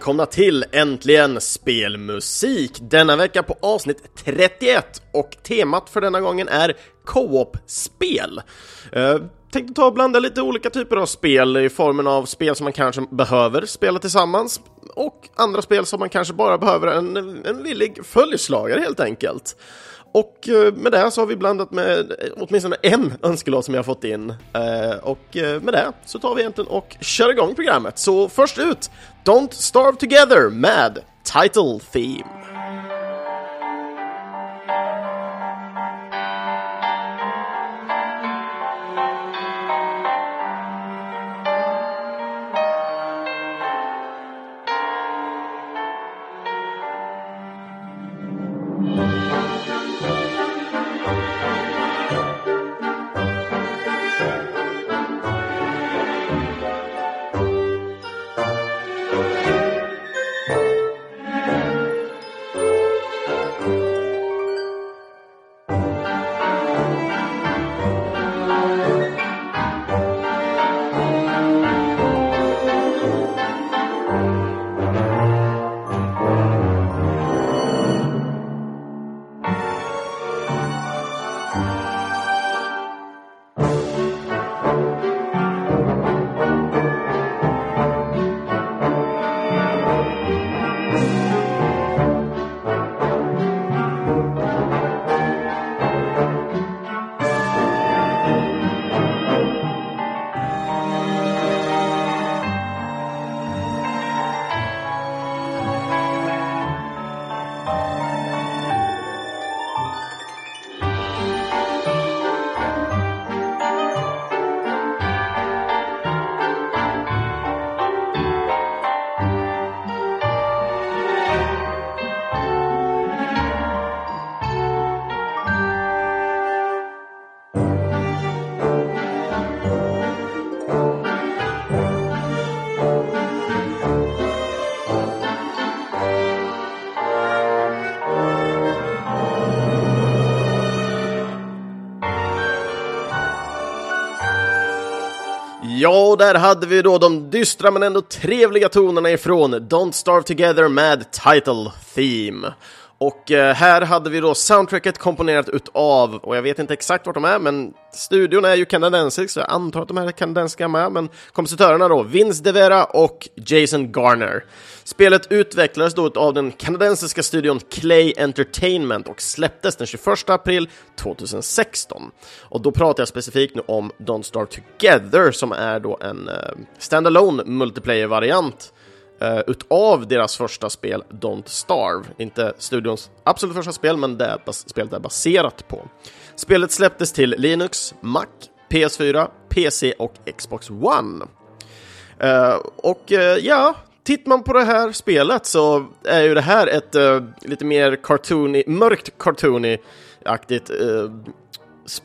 välkomna till Äntligen Spelmusik! Denna vecka på avsnitt 31 och temat för denna gången är co-op-spel. Eh, tänkte ta och blanda lite olika typer av spel i formen av spel som man kanske behöver spela tillsammans och andra spel som man kanske bara behöver en, en villig följeslagare helt enkelt. Och eh, med det så har vi blandat med eh, åtminstone en önskelåt som jag har fått in. Eh, och med det så tar vi egentligen och kör igång programmet. Så först ut, Don't Starve Together med Title Theme. Ja, och där hade vi då de dystra men ändå trevliga tonerna ifrån Don't Starve Together med Title Theme. Och eh, här hade vi då soundtracket komponerat utav, och jag vet inte exakt vart de är, men studion är ju kanadensisk, så jag antar att de är kanadensiska med, men kompositörerna då, Vince DeVera och Jason Garner. Spelet utvecklades då av den kanadensiska studion Clay Entertainment och släpptes den 21 april 2016. Och då pratar jag specifikt nu om Don't Starve Together, som är då en uh, standalone multiplayer-variant uh, utav deras första spel Don't Starve. Inte studions absolut första spel, men det spelet är baserat på. Spelet släpptes till Linux, Mac, PS4, PC och Xbox One. Uh, och uh, ja, tittar man på det här spelet så är ju det här ett uh, lite mer cartoony, mörkt cartoony-aktigt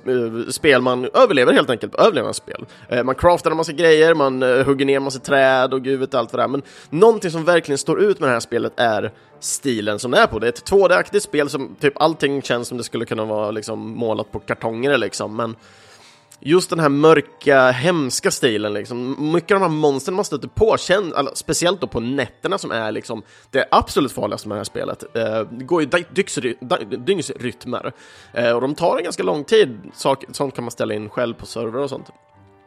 Eh, spel man överlever helt enkelt, överlevnadsspel. Eh, man craftar en massa grejer, man eh, hugger ner en massa träd och gud vet allt vad det är. Men någonting som verkligen står ut med det här spelet är stilen som det är på. Det är ett 2D-aktigt spel som typ allting känns som det skulle kunna vara liksom målat på kartonger liksom, men just den här mörka, hemska stilen liksom. Mycket av de här monstren man stöter på, känd, alltså, speciellt då på nätterna som är liksom det absolut farligaste med det här spelet. Eh, det går ju dygnsrytmer eh, och de tar en ganska lång tid. Sak, sånt kan man ställa in själv på server och sånt.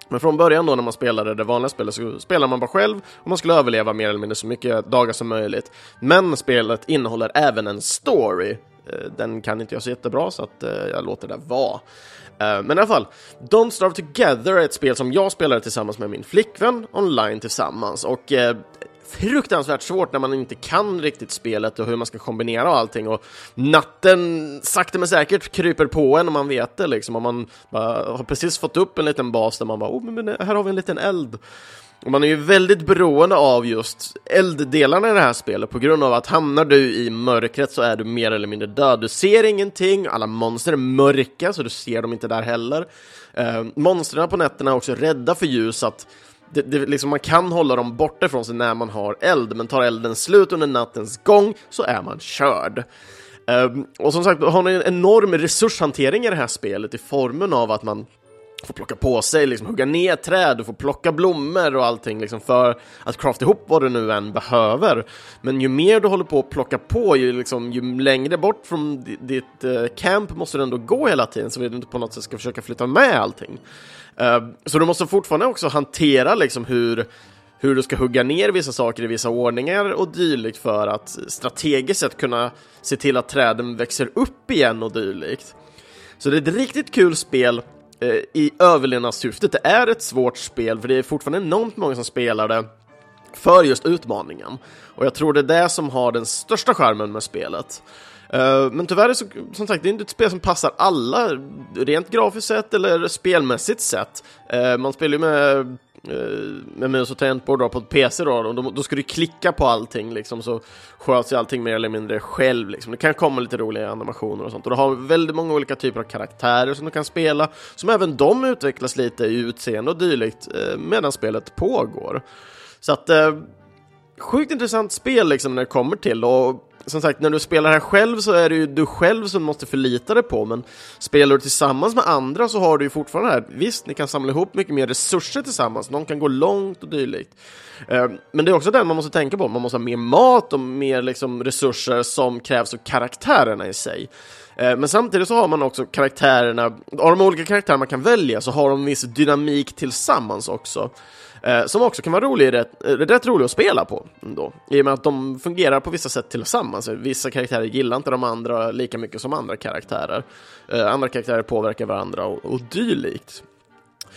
Men från början då när man spelade det vanliga spelet så spelade man bara själv och man skulle överleva mer eller mindre så mycket dagar som möjligt. Men spelet innehåller även en story. Eh, den kan inte jag så jättebra så att eh, jag låter det vara. Eh, men i alla fall, Don't Starve Together är ett spel som jag spelade tillsammans med min flickvän online tillsammans. Och eh, fruktansvärt svårt när man inte kan riktigt spelet och hur man ska kombinera allting. Och natten sakta men säkert kryper på en och man vet det liksom. Och man bara, har precis fått upp en liten bas där man bara oh men här har vi en liten eld och man är ju väldigt beroende av just elddelarna i det här spelet på grund av att hamnar du i mörkret så är du mer eller mindre död. Du ser ingenting, alla monster är mörka så du ser dem inte där heller. Eh, monstren på nätterna är också rädda för ljus, att det, det, liksom, man kan hålla dem borta ifrån sig när man har eld, men tar elden slut under nattens gång så är man körd. Eh, och som sagt, har ni en enorm resurshantering i det här spelet i formen av att man får plocka på sig, liksom hugga ner träd, du får plocka blommor och allting liksom för att crafta ihop vad du nu än behöver. Men ju mer du håller på att plocka på, ju, liksom, ju längre bort från ditt uh, camp måste du ändå gå hela tiden så att du inte på något sätt ska försöka flytta med allting. Uh, så du måste fortfarande också hantera liksom hur hur du ska hugga ner vissa saker i vissa ordningar och dylikt för att strategiskt sett kunna se till att träden växer upp igen och dylikt. Så det är ett riktigt kul spel Eh, i överlevnadssyftet. Det är ett svårt spel för det är fortfarande enormt många som spelar det för just utmaningen. Och jag tror det är det som har den största skärmen med spelet. Eh, men tyvärr så, som sagt, det är inte ett spel som passar alla, rent grafiskt sett eller spelmässigt sett. Eh, man spelar ju med Eh, med mus och tangentbord då, på ett PC då, då, då ska du klicka på allting liksom, så sköts ju allting mer eller mindre själv liksom. Det kan komma lite roliga animationer och sånt, och du har väldigt många olika typer av karaktärer som du kan spela, som även de utvecklas lite i utseende och dylikt eh, medan spelet pågår. Så att, eh, sjukt intressant spel liksom när det kommer till, och som sagt, när du spelar här själv så är det ju du själv som måste förlita dig på, men spelar du tillsammans med andra så har du ju fortfarande här, visst, ni kan samla ihop mycket mer resurser tillsammans, någon kan gå långt och dylikt. Eh, men det är också det man måste tänka på, man måste ha mer mat och mer liksom, resurser som krävs av karaktärerna i sig. Eh, men samtidigt så har man också karaktärerna, av de olika karaktärer man kan välja så har de viss dynamik tillsammans också. Eh, som också kan vara rolig, eh, rätt, eh, rätt rolig att spela på ändå. I och med att de fungerar på vissa sätt tillsammans. Vissa karaktärer gillar inte de andra lika mycket som andra karaktärer. Eh, andra karaktärer påverkar varandra och, och dylikt.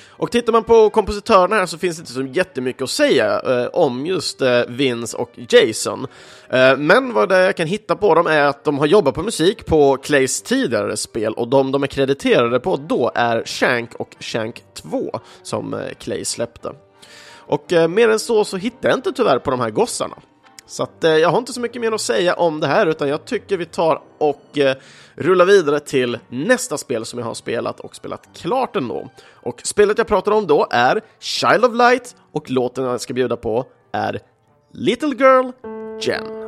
Och tittar man på kompositörerna här så finns det inte så jättemycket att säga eh, om just eh, Vince och Jason. Eh, men vad det jag kan hitta på dem är att de har jobbat på musik på Clays tidigare spel och de de är krediterade på då är Shank och Shank 2 som eh, Clay släppte. Och eh, mer än så så hittar jag inte tyvärr på de här gossarna. Så att, eh, jag har inte så mycket mer att säga om det här utan jag tycker vi tar och eh, rullar vidare till nästa spel som jag har spelat och spelat klart ändå. Och spelet jag pratar om då är Child of Light och låten jag ska bjuda på är Little Girl Jen.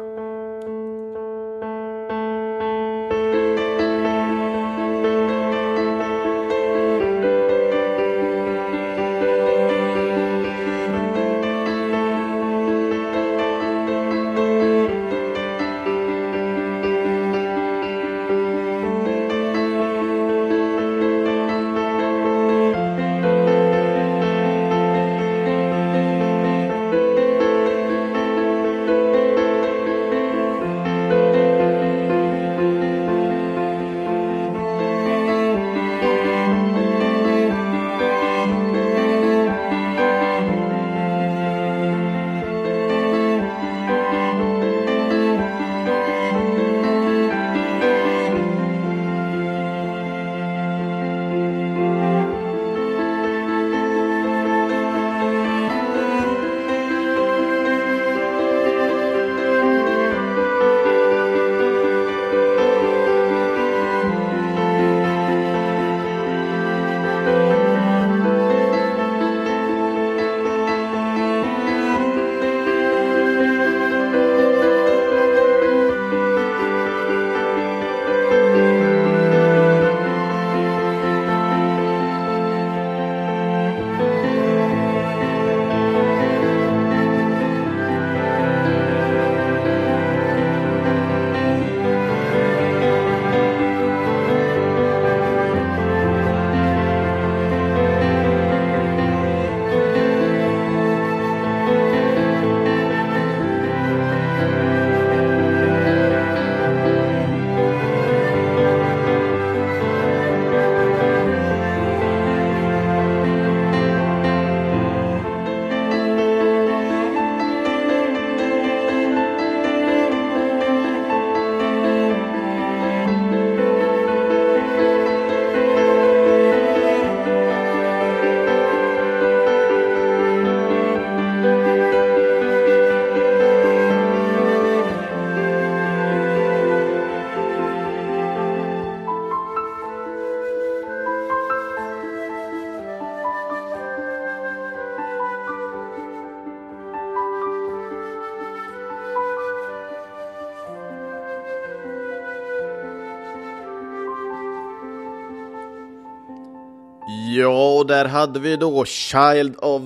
Där hade vi då Child of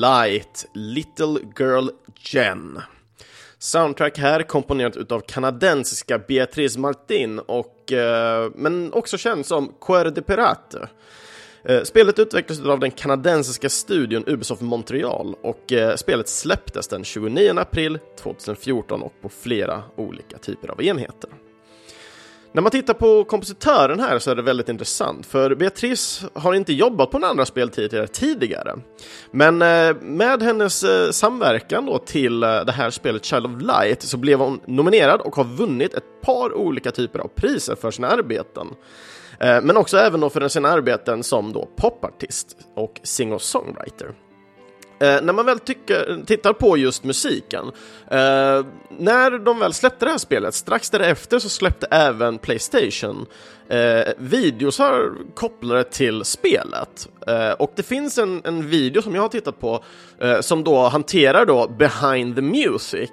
Light, Little Girl Jen. Soundtrack här komponerat utav kanadensiska Beatrice Martin och, eh, men också känd som Cuer de Pirate. Eh, spelet utvecklades av den kanadensiska studion Ubisoft Montreal och eh, spelet släpptes den 29 april 2014 och på flera olika typer av enheter. När man tittar på kompositören här så är det väldigt intressant, för Beatrice har inte jobbat på några andra speltitlar tidigare. Men eh, med hennes eh, samverkan då till eh, det här spelet Child of Light så blev hon nominerad och har vunnit ett par olika typer av priser för sina arbeten. Men också även då för sina arbeten som då popartist och singer-songwriter. Eh, när man väl tycker, tittar på just musiken, eh, när de väl släppte det här spelet, strax därefter så släppte även Playstation eh, videosar kopplade till spelet. Eh, och det finns en, en video som jag har tittat på eh, som då hanterar då behind the music.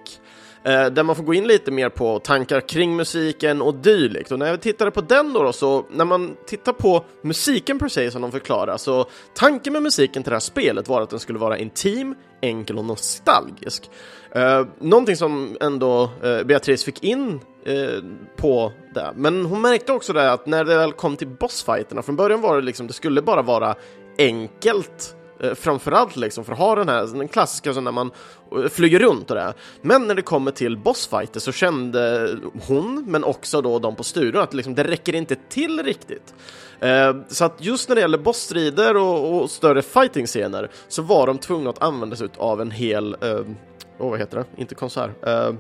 Eh, där man får gå in lite mer på tankar kring musiken och dylikt. Och när jag tittade på den då, då, så när man tittar på musiken per se som de förklarar, så tanken med musiken till det här spelet var att den skulle vara intim, enkel och nostalgisk. Eh, någonting som ändå eh, Beatrice fick in eh, på det, men hon märkte också det att när det väl kom till bossfighterna, från början var det liksom, det skulle bara vara enkelt Eh, framförallt liksom för att ha den här den klassiska så när man eh, flyger runt och det. Men när det kommer till bossfighter så kände hon, men också då de på studion, att liksom, det räcker inte till riktigt. Eh, så att just när det gäller bossstrider och, och större fighting-scener så var de tvungna att använda sig av en hel, eh, oh, vad heter det, inte konsert, eh,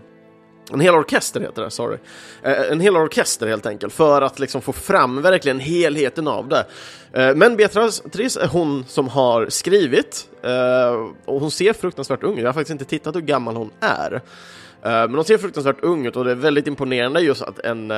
en hel orkester heter det, sorry. Eh, en hel orkester helt enkelt, för att liksom få fram verkligen helheten av det. Eh, men Beatrice är hon som har skrivit, eh, och hon ser fruktansvärt ung ut. Jag har faktiskt inte tittat hur gammal hon är. Men hon ser fruktansvärt ung ut och det är väldigt imponerande just att en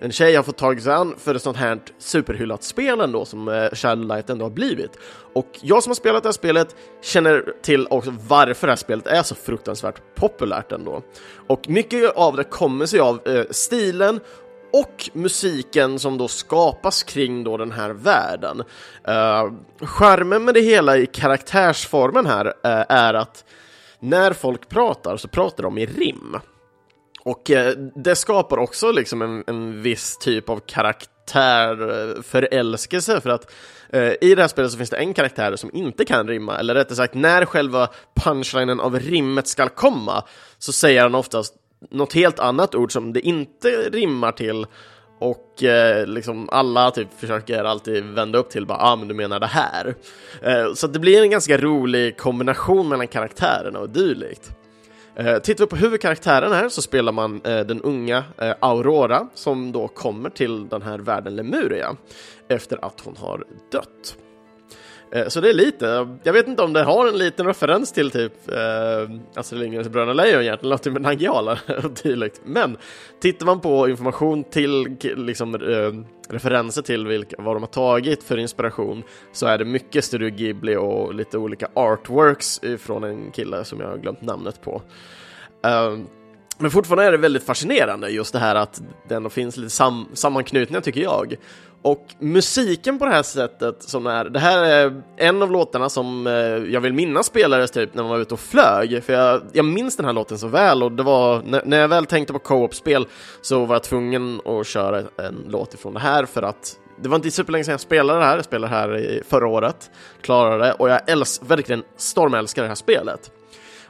en tjej har fått tag sig an för ett sånt här superhyllat spel ändå som eh, Shadowlight ändå har blivit. Och jag som har spelat det här spelet känner till också varför det här spelet är så fruktansvärt populärt ändå. Och mycket av det kommer sig av eh, stilen och musiken som då skapas kring då den här världen. Eh, uh, charmen med det hela i karaktärsformen här uh, är att när folk pratar så pratar de i rim. Och eh, det skapar också liksom en, en viss typ av karaktärförälskelse eh, för att eh, i det här spelet så finns det en karaktär som inte kan rimma, eller rättare sagt när själva punchlinen av rimmet ska komma så säger han oftast något helt annat ord som det inte rimmar till och eh, liksom alla typ försöker alltid vända upp till bara, ah men du menar det här. Eh, så det blir en ganska rolig kombination mellan karaktärerna och dylikt. Eh, tittar vi på huvudkaraktären här så spelar man eh, den unga eh, Aurora som då kommer till den här världen Lemuria efter att hon har dött. Eh, så det är lite, jag vet inte om det har en liten referens till typ eh, Astrid Lindgrens Bröderna Lejonhjärta eller något med Nangijala och dylikt. Men tittar man på information till liksom eh, referenser till vilka, vad de har tagit för inspiration så är det mycket Studio Ghibli och lite olika artworks från en kille som jag har glömt namnet på. Eh, men fortfarande är det väldigt fascinerande just det här att det ändå finns lite sam sammanknutningar tycker jag. Och musiken på det här sättet som är, det här är en av låtarna som eh, jag vill minnas spelades typ när man var ute och flög, för jag, jag minns den här låten så väl och det var, när, när jag väl tänkte på co-op-spel så var jag tvungen att köra en låt ifrån det här för att det var inte superlänge sedan jag spelade det här, jag spelade det här förra året, klarade det och jag älskar, verkligen stormälskar det här spelet.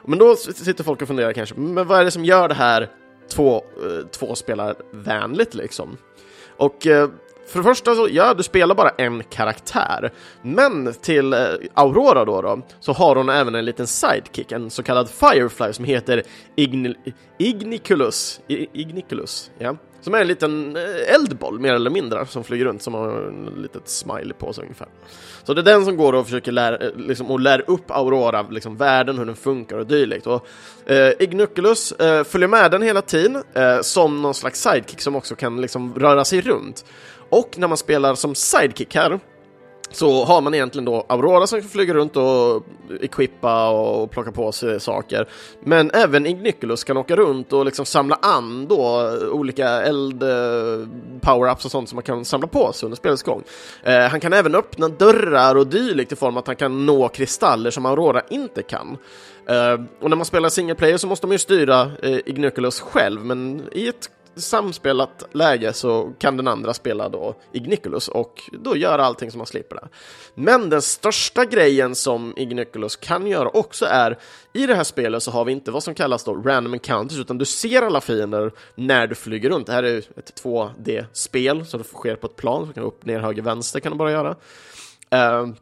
Men då sitter folk och funderar kanske, men vad är det som gör det här två, eh, två liksom? Och eh, för det första så, ja, du spelar bara en karaktär. Men till eh, Aurora då, då, så har hon även en liten sidekick, en så kallad Firefly som heter Igni Igniculus. I Igniculus, ja. Som är en liten eh, eldboll, mer eller mindre, som flyger runt, som har en litet smiley på sig ungefär. Så det är den som går och försöker lära, eh, liksom, och lär upp Aurora, liksom världen, hur den funkar och dylikt. Och, eh, Ignuculus eh, följer med den hela tiden, eh, som någon slags sidekick som också kan liksom röra sig runt. Och när man spelar som sidekick här, så har man egentligen då Aurora som flyger runt och equippa och plocka på sig saker. Men även Ignyculus kan åka runt och liksom samla an då olika eld powerups power-ups och sånt som man kan samla på sig under spelets gång. Eh, han kan även öppna dörrar och dylikt i form av att han kan nå kristaller som Aurora inte kan. Uh, och när man spelar single player så måste man ju styra eh, uh, Ignyculus själv, men i ett samspelat läge så kan den andra spela då Igniculus och då göra allting som man slipper det. Men den största grejen som Igniculus kan göra också är i det här spelet så har vi inte vad som kallas då random encounters utan du ser alla fiender när du flyger runt. Det här är ett 2D-spel så det sker på ett plan, så kan upp, ner, höger, vänster kan du bara göra. Uh,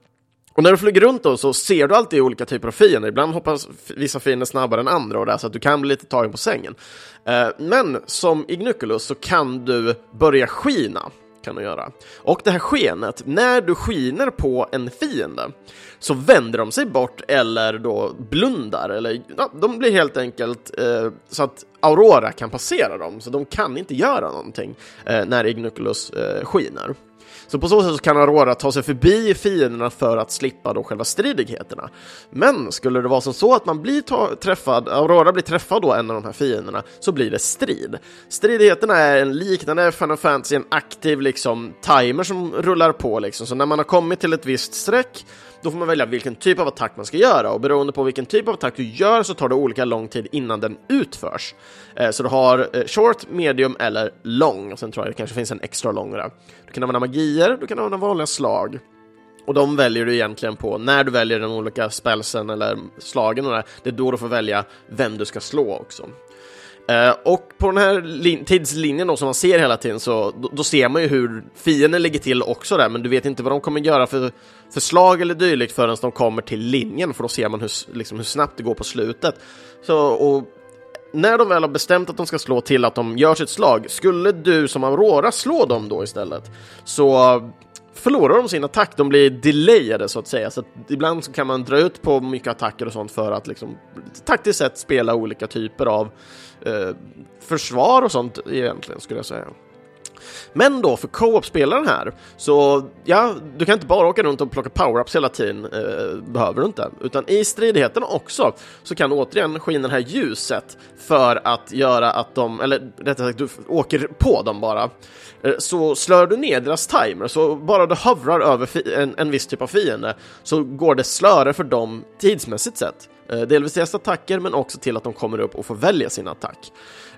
och när du flyger runt då så ser du alltid olika typer av fiender. Ibland hoppar vissa fiender snabbare än andra och där, så att du kan bli lite tagen på sängen. Eh, men som Ignuculus så kan du börja skina kan du göra. Och det här skenet, när du skiner på en fiende så vänder de sig bort eller då blundar, eller ja, de blir helt enkelt eh, så att Aurora kan passera dem, så de kan inte göra någonting eh, när Ignuculus eh, skiner. Så på så sätt kan Aurora ta sig förbi fienderna för att slippa då själva stridigheterna. Men skulle det vara som så att man blir träffad, Aurora blir träffad då en av de här fienderna, så blir det strid. Stridigheterna är en liknande Final Fantasy, en aktiv liksom timer som rullar på liksom, så när man har kommit till ett visst streck då får man välja vilken typ av attack man ska göra och beroende på vilken typ av attack du gör så tar det olika lång tid innan den utförs. Eh, så du har eh, short, medium eller lång och sen tror jag det kanske finns en extra lång där. Du kan använda magier, du kan använda vanliga slag. Och de väljer du egentligen på när du väljer de olika spelsen eller slagen och det, det är då du får välja vem du ska slå också. Uh, och på den här tidslinjen då som man ser hela tiden så då, då, ser man ju hur fienden ligger till också där, men du vet inte vad de kommer göra för, för slag eller dylikt förrän de kommer till linjen, för då ser man hur, liksom, hur snabbt det går på slutet. Så, och när de väl har bestämt att de ska slå till att de gör sitt slag, skulle du som Aurora slå dem då istället, så förlorar de sin attack, de blir delayade så att säga, så att ibland så kan man dra ut på mycket attacker och sånt för att liksom taktiskt sett spela olika typer av eh, försvar och sånt egentligen skulle jag säga. Men då för co-op-spelaren här, så ja, du kan inte bara åka runt och plocka power-ups hela tiden, eh, behöver du inte. Utan i stridigheterna också så kan du återigen skina det här ljuset för att göra att de, eller rättare sagt, du åker på dem bara. Eh, så slår du ner deras timer, så bara du hovrar över en, en viss typ av fiende så går det slöre för dem tidsmässigt sett. Eh, delvis deras attacker, men också till att de kommer upp och får välja sin attack.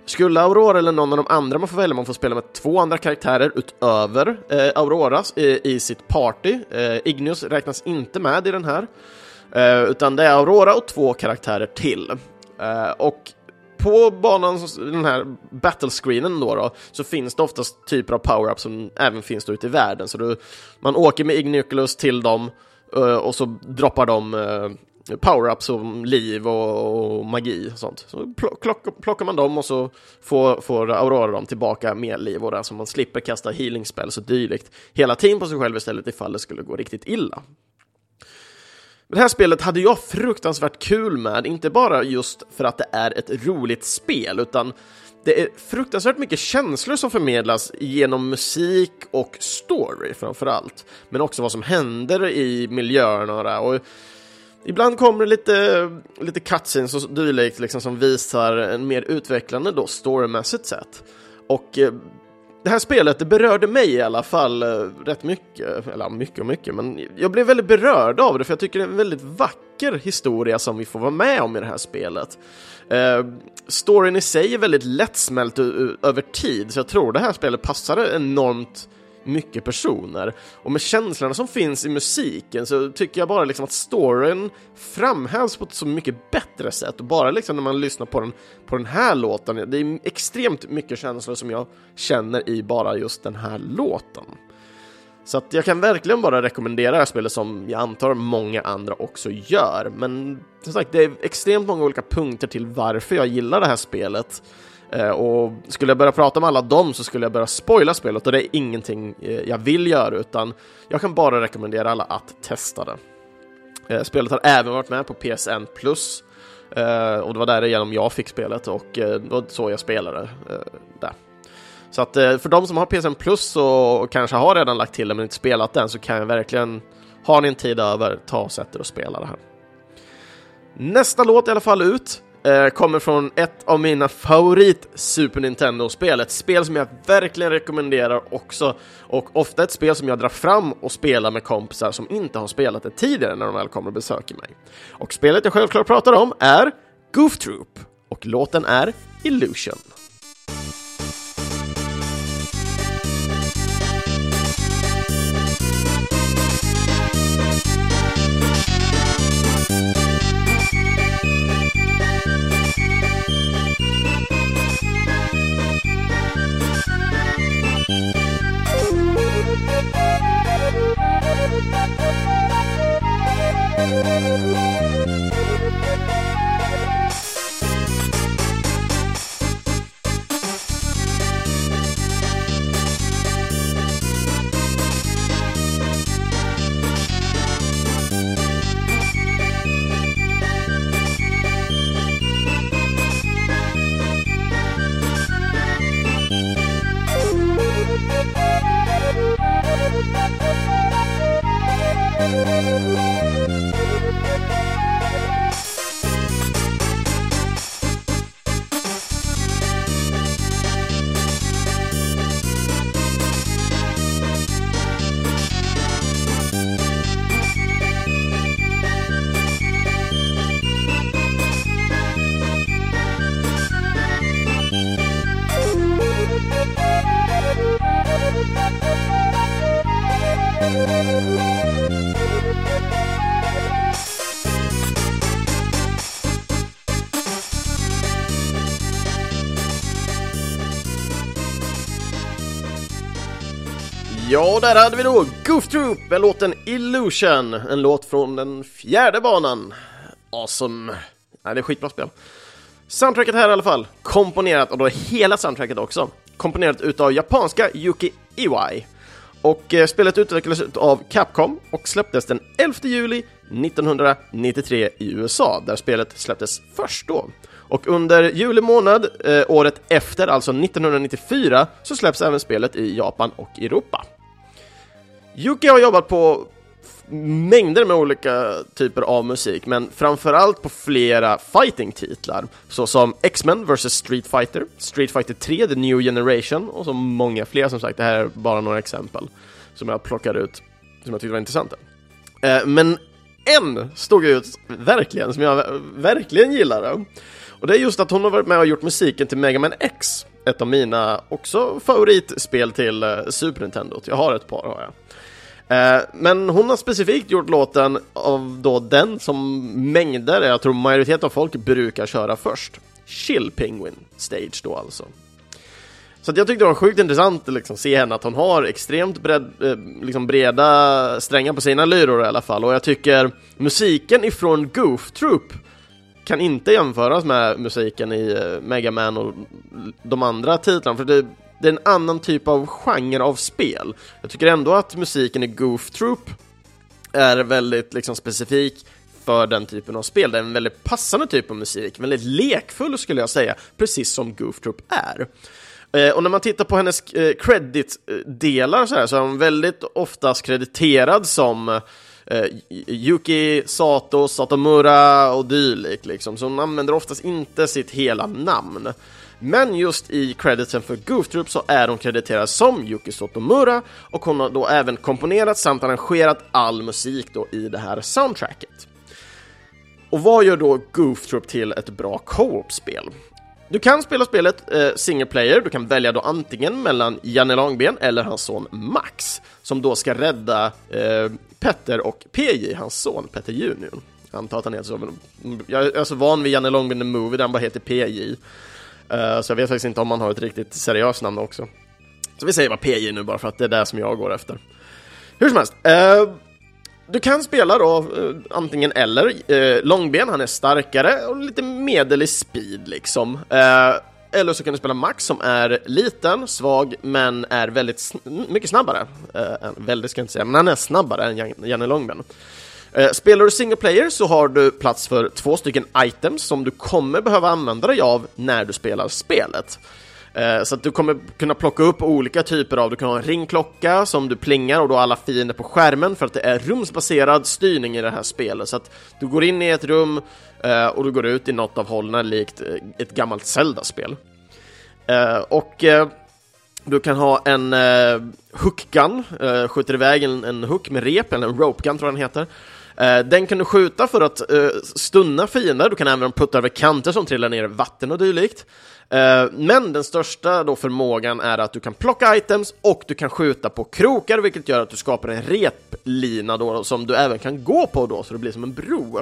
Skulle Aurora eller någon av de andra man får välja, man får spela med två andra karaktärer utöver eh, Aurora i, i, sitt party. Eh, Ignius räknas inte med i den här, eh, utan det är Aurora och två karaktärer till. Eh, och på banan, den här battlescreenen då, då, så finns det oftast typer av power-ups som även finns då ute i världen. Så du, man åker med Igniculus till dem eh, och så droppar de eh, power-ups som liv och, och, magi och sånt. Så plock, plockar man dem och så får, får Aurora dem tillbaka med liv och det, så man slipper kasta healing spells och dylikt hela tiden på sig själv istället ifall det skulle gå riktigt illa. Det här spelet hade jag fruktansvärt kul med, inte bara just för att det är ett roligt spel, utan det är fruktansvärt mycket känslor som förmedlas genom musik och story framför allt, men också vad som händer i miljöerna och Ibland kommer det lite, lite cutscenes och dylikt liksom, som visar en mer utvecklande då storymässigt sett. Och eh, det här spelet, det berörde mig i alla fall eh, rätt mycket, eller mycket och mycket, men jag blev väldigt berörd av det för jag tycker det är en väldigt vacker historia som vi får vara med om i det här spelet. Eh, storyn i sig är väldigt lättsmält över tid, så jag tror det här spelet passade enormt mycket personer. Och med känslorna som finns i musiken så tycker jag bara liksom att storyn framhävs på ett så mycket bättre sätt. Och bara liksom när man lyssnar på den, på den här låten, det är extremt mycket känslor som jag känner i bara just den här låten. Så att jag kan verkligen bara rekommendera det här spelet som jag antar många andra också gör. Men som sagt, det är extremt många olika punkter till varför jag gillar det här spelet. Eh, och skulle jag börja prata om alla dem så skulle jag börja spoila spelet och det är ingenting eh, jag vill göra utan jag kan bara rekommendera alla att testa det. Eh, spelet har även varit med på PSN Plus och det var därigenom jag fick spelet och det var så jag spelade där. Så att för de som har PSN Plus och kanske har redan lagt till det men inte spelat den så kan jag verkligen, har ni en tid över, ta och sätt er och spela det här. Nästa låt i alla fall ut eh, kommer från ett av mina favorit Super Nintendo-spel, ett spel som jag verkligen rekommenderar också och ofta ett spel som jag drar fram och spelar med kompisar som inte har spelat det tidigare när de väl kommer och besöker mig. Och spelet jag självklart pratar om är Goof Troop och låten är Illusion. Ja, där hade vi då Goof Troop med låten Illusion, en låt från den fjärde banan. Awesome! Nej, det är skitbra spel. Soundtracket här i alla fall, komponerat, och då hela soundtracket också, komponerat utav japanska Yuki Iwai. Och eh, spelet utvecklades av Capcom och släpptes den 11 juli 1993 i USA, där spelet släpptes först då. Och under juli månad, eh, året efter, alltså 1994, så släpps även spelet i Japan och Europa. Yuki har jobbat på mängder med olika typer av musik, men framförallt på flera fighting-titlar, såsom X-Men vs Street Fighter, Street Fighter 3, The New Generation och så många fler som sagt. Det här är bara några exempel som jag plockade ut, som jag tyckte var intressanta. Eh, men en stod ut verkligen, som jag verkligen gillade. Och det är just att hon har varit med och gjort musiken till Mega Man X, ett av mina också favoritspel till eh, Super Nintendo. Jag har ett par har jag. Eh, men hon har specifikt gjort låten av då den som mängder, jag tror majoritet av folk brukar köra först. Chill Penguin Stage då alltså. Så jag tyckte det var sjukt intressant att liksom se henne, att hon har extremt bred, eh, liksom breda strängar på sina lyror i alla fall. Och jag tycker musiken ifrån Goof Troop kan inte jämföras med musiken i eh, Mega Man och de andra titlarna, för det, det är en annan typ av genre av spel. Jag tycker ändå att musiken i Goof Troop är väldigt liksom, specifik för den typen av spel. Det är en väldigt passande typ av musik, väldigt lekfull skulle jag säga, precis som Goof Troop är. Eh, och när man tittar på hennes eh, credit-delar eh, så, här, så är hon väldigt oftast krediterad som eh, eh, Yuki Sato, Satomura och dylikt liksom. så hon använder oftast inte sitt hela namn. Men just i creditsen för Goof Troop så är hon krediterad som Yuki Sotomura och hon har då även komponerat samt arrangerat all musik då i det här soundtracket. Och vad gör då Goof Troop till ett bra co-op-spel? Du kan spela spelet eh, single player, du kan välja då antingen mellan Janne Långben eller hans son Max, som då ska rädda eh, Petter och PJ, hans son Petter Junior. Jag antar att han heter så, men jag är så van vid Janne Långben The Movie där han bara heter PJ. Uh, eh, så jag vet faktiskt inte om han har ett riktigt seriöst namn också. Så vi säger bara PJ nu bara för att det är det som jag går efter. Hur som helst. Uh, du kan spela då uh, antingen eller. Uh, långben, han är starkare och lite medel i speed liksom eller så kan du spela Max som är liten, svag, men är väldigt sn mycket snabbare. Eh, väldigt ska jag inte säga, men han är snabbare än Janne Långben. Eh, spelar du single player så har du plats för två stycken items som du kommer behöva använda dig av när du spelar spelet. Eh, så att du kommer kunna plocka upp olika typer av, du kan ha en ringklocka som du plingar och då alla fiender på skärmen för att det är rumsbaserad styrning i det här spelet. Så att du går in i ett rum eh, och du går ut i något av hållen likt eh, ett gammalt Zelda-spel. Och du kan ha en hookgun, skjuter iväg en, en hook med rep, eller en rope gun tror jag den heter. Den kan du skjuta för att stunna fiender, du kan även putta över kanter som trillar ner i vatten och dylikt. Eh, men den största då förmågan är att du kan plocka items och du kan skjuta på krokar, vilket gör att du skapar en replina då, som du även kan gå på då, så det blir som en bro.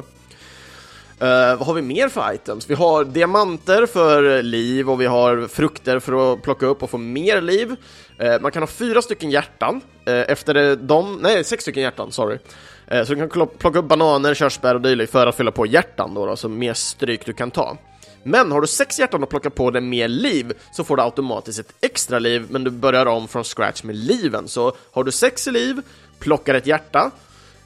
Uh, vad har vi mer för items? Vi har diamanter för liv och vi har frukter för att plocka upp och få mer liv. Uh, man kan ha fyra stycken hjärtan. Uh, efter de, nej, sex stycken hjärtan, sorry. så du kan plocka upp bananer, körsbär och dylikt för att fylla på hjärtan då, då, så mer stryk du kan ta. Men har du sex hjärtan och plockar på dig mer liv så får du automatiskt ett extra liv, men du börjar om från scratch med liven. Så har du sex liv, plockar ett hjärta,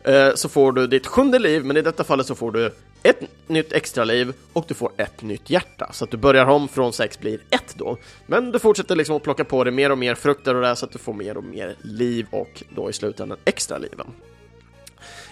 eh, så får du ditt sjunde liv, men i detta fallet så får du ett nytt extra liv och du får ett nytt hjärta. Så att du börjar om från sex blir ett då. Men du fortsätter liksom att plocka på dig mer och mer frukter och det så att du får mer och mer liv och då i slutändan extra liven.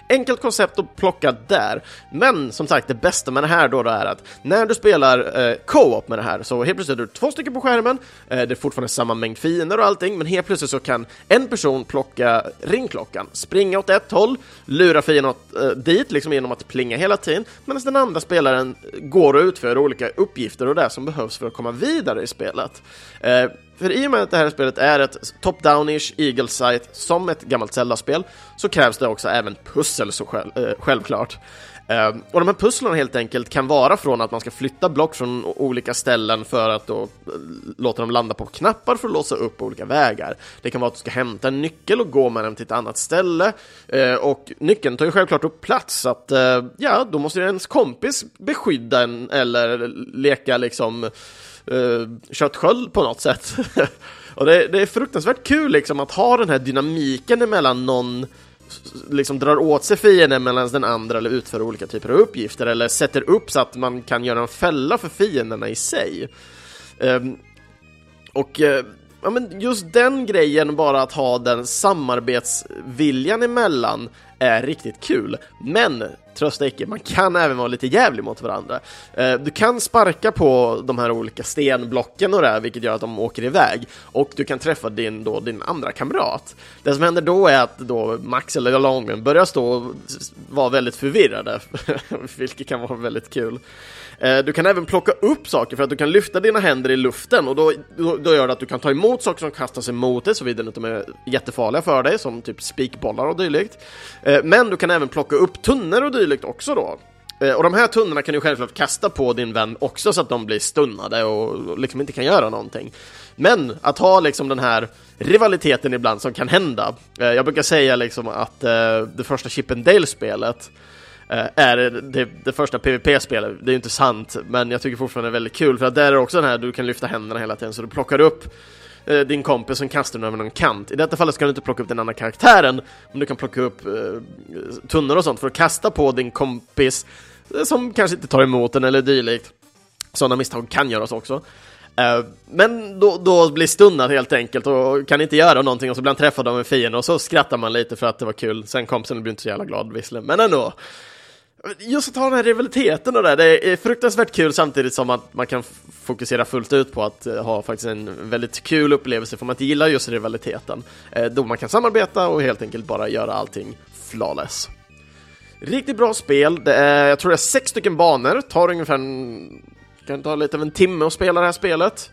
Enkelt koncept att plocka där, men som sagt, det bästa med det här då, då är att när du spelar eh, co-op med det här, så helt plötsligt är du två stycken på skärmen, eh, det är fortfarande samma mängd fiender och allting, men helt plötsligt så kan en person plocka ringklockan, springa åt ett håll, lura fienden åt, eh, dit, liksom genom att plinga hela tiden, medan den andra spelaren går och utför olika uppgifter och det som behövs för att komma vidare i spelet. Eh, för i och med att det här spelet är ett top-down-ish eagle sight som ett gammalt Zelda-spel så krävs det också även pussel så själv, eh, självklart. Eh, och de här pusslen helt enkelt kan vara från att man ska flytta block från olika ställen för att då eh, låta dem landa på knappar för att låsa upp olika vägar. Det kan vara att du ska hämta en nyckel och gå med den till ett annat ställe. Eh, och nyckeln tar ju självklart upp plats, så att eh, ja, då måste ju ens kompis beskydda en eller leka liksom uh, köttsköld på något sätt. och det, det, är fruktansvärt kul liksom att ha den här dynamiken emellan någon liksom drar åt sig fienden medan den andra eller utför olika typer av uppgifter eller sätter upp så att man kan göra en fälla för fienderna i sig. Um, och uh, ja, men just den grejen, bara att ha den samarbetsviljan emellan är riktigt kul. Men trösta icke, man kan även vara lite jävlig mot varandra. Eh, du kan sparka på de här olika stenblocken och det här, vilket gör att de åker iväg. Och du kan träffa din, då, din andra kamrat. Det som händer då är att då Max eller Longman börjar stå och vara väldigt förvirrade, vilket kan vara väldigt kul. Eh, du kan även plocka upp saker för att du kan lyfta dina händer i luften och då, då, då gör det att du kan ta emot saker som kastas emot dig såvida de inte är jättefarliga för dig, som typ spikbollar och dylikt. Eh, men du kan även plocka upp tunnor och dylikt också då. Eh, och de här tunnorna kan du självklart kasta på din vän också så att de blir stunnade och liksom inte kan göra någonting. Men att ha liksom den här rivaliteten ibland som kan hända. Jag brukar säga liksom att det första Chip and Dale-spelet Eh, är det, det första PVP-spelet. Det är ju inte sant, men jag tycker fortfarande det är väldigt kul för att där är det också den här du kan lyfta händerna hela tiden så du plockar upp eh, din kompis som kastar den över någon kant. I detta fallet ska du inte plocka upp den andra karaktären, men du kan plocka upp eh, tunnor och sånt för att kasta på din kompis eh, som kanske inte tar emot den eller dylikt. Sådana misstag kan göras också. Eh, men då, då blir stunnad helt enkelt och kan inte göra någonting och så blir han träffad av en fiende och så skrattar man lite för att det var kul. Sen kompisen blir inte så jävla glad visserligen, men ändå. Just att ha den här rivaliteten och det, det är fruktansvärt kul samtidigt som att man kan fokusera fullt ut på att eh, ha faktiskt en väldigt kul upplevelse för man inte gillar just rivaliteten. Eh, då man kan samarbeta och helt enkelt bara göra allting flawless. Riktigt bra spel, det är, jag tror det är sex stycken banor, tar ungefär en, kan ta lite av en timme att spela det här spelet.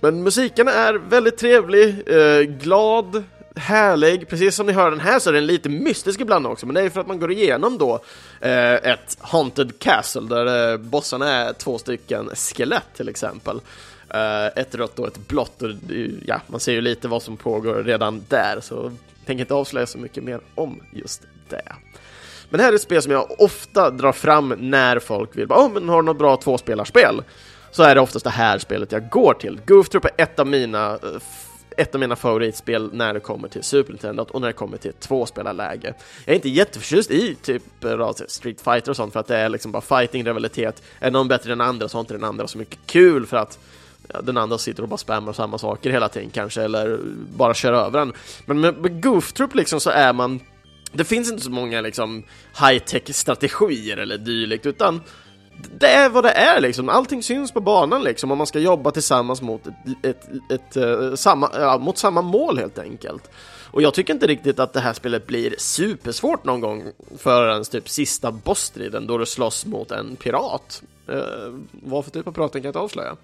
Men musiken är väldigt trevlig, eh, glad, härlig, precis som ni hör den här så är den lite mystisk ibland också, men det är för att man går igenom då eh, ett Haunted Castle där eh, bossarna är två stycken skelett till exempel. Eh, ett rött och ett blått och ja, man ser ju lite vad som pågår redan där, så jag tänker inte avslöja så mycket mer om just det. Men det här är ett spel som jag ofta drar fram när folk vill, bara oh, men har du något bra tvåspelarspel? Så är det oftast det här spelet jag går till. Goof Troop är ett av mina eh, ett av mina favoritspel när det kommer till Super Nintendo och när det kommer till tvåspelarläge. Jag är inte jätteförtjust i typ eh, Street Fighter och sånt för att det är liksom bara fighting, rivalitet. Är någon bättre än andra så har inte den andra så mycket kul för att ja, den andra sitter och bara spammar samma saker hela tiden kanske, eller bara kör över den. Men med, med Goof Troop liksom så är man det finns inte så många liksom high-tech strategier eller dylikt, utan det är vad det är liksom. Allting syns på banan liksom och man ska jobba tillsammans mot ett, ett, ett, ett samma, ja, mot samma mål helt enkelt. Och jag tycker inte riktigt att det här spelet blir supersvårt någon gång förrän typ sista bossstriden då du slåss mot en pirat. Uh, vad för typ av pirat kan jag inte avslöja.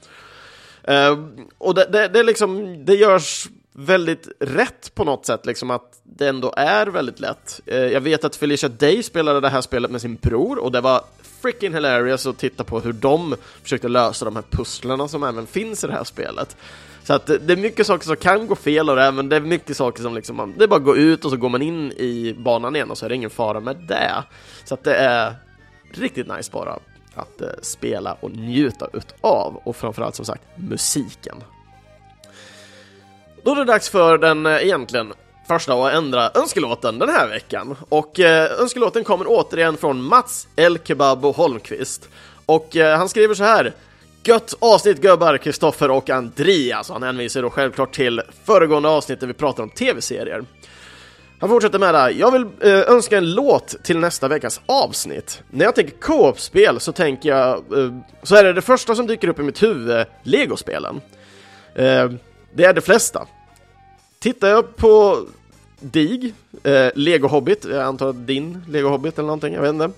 Uh, och det, det, det, liksom, det görs väldigt rätt på något sätt, liksom att det ändå är väldigt lätt. Uh, jag vet att Felicia Day spelade det här spelet med sin bror och det var freaking hilarious att titta på hur de försökte lösa de här pusslarna som även finns i det här spelet. Så att det är mycket saker som kan gå fel och det, men det är mycket saker som liksom man, det är bara att gå ut och så går man in i banan igen och så är det ingen fara med det. Så att det är riktigt nice bara att eh, spela och njuta utav och framförallt som sagt musiken. Då är det dags för den eh, egentligen första och ändra önskelåten den här veckan. Och eh, önskelåten kommer återigen från Mats El Kebabo Holmqvist. Och eh, han skriver så här Gött avsnitt gubbar, Kristoffer och Andreas. Han hänvisar då självklart till föregående avsnitt där vi pratar om tv-serier. Han fortsätter med det. här. Jag vill eh, önska en låt till nästa veckas avsnitt. När jag tänker co-op-spel så tänker jag, eh, så är det det första som dyker upp i mitt huvud, Lego-spelen. Eh, det är de flesta. Tittar jag på DIG, eh, Lego Hobbit, jag antar din Lego Hobbit eller någonting, jag vet inte.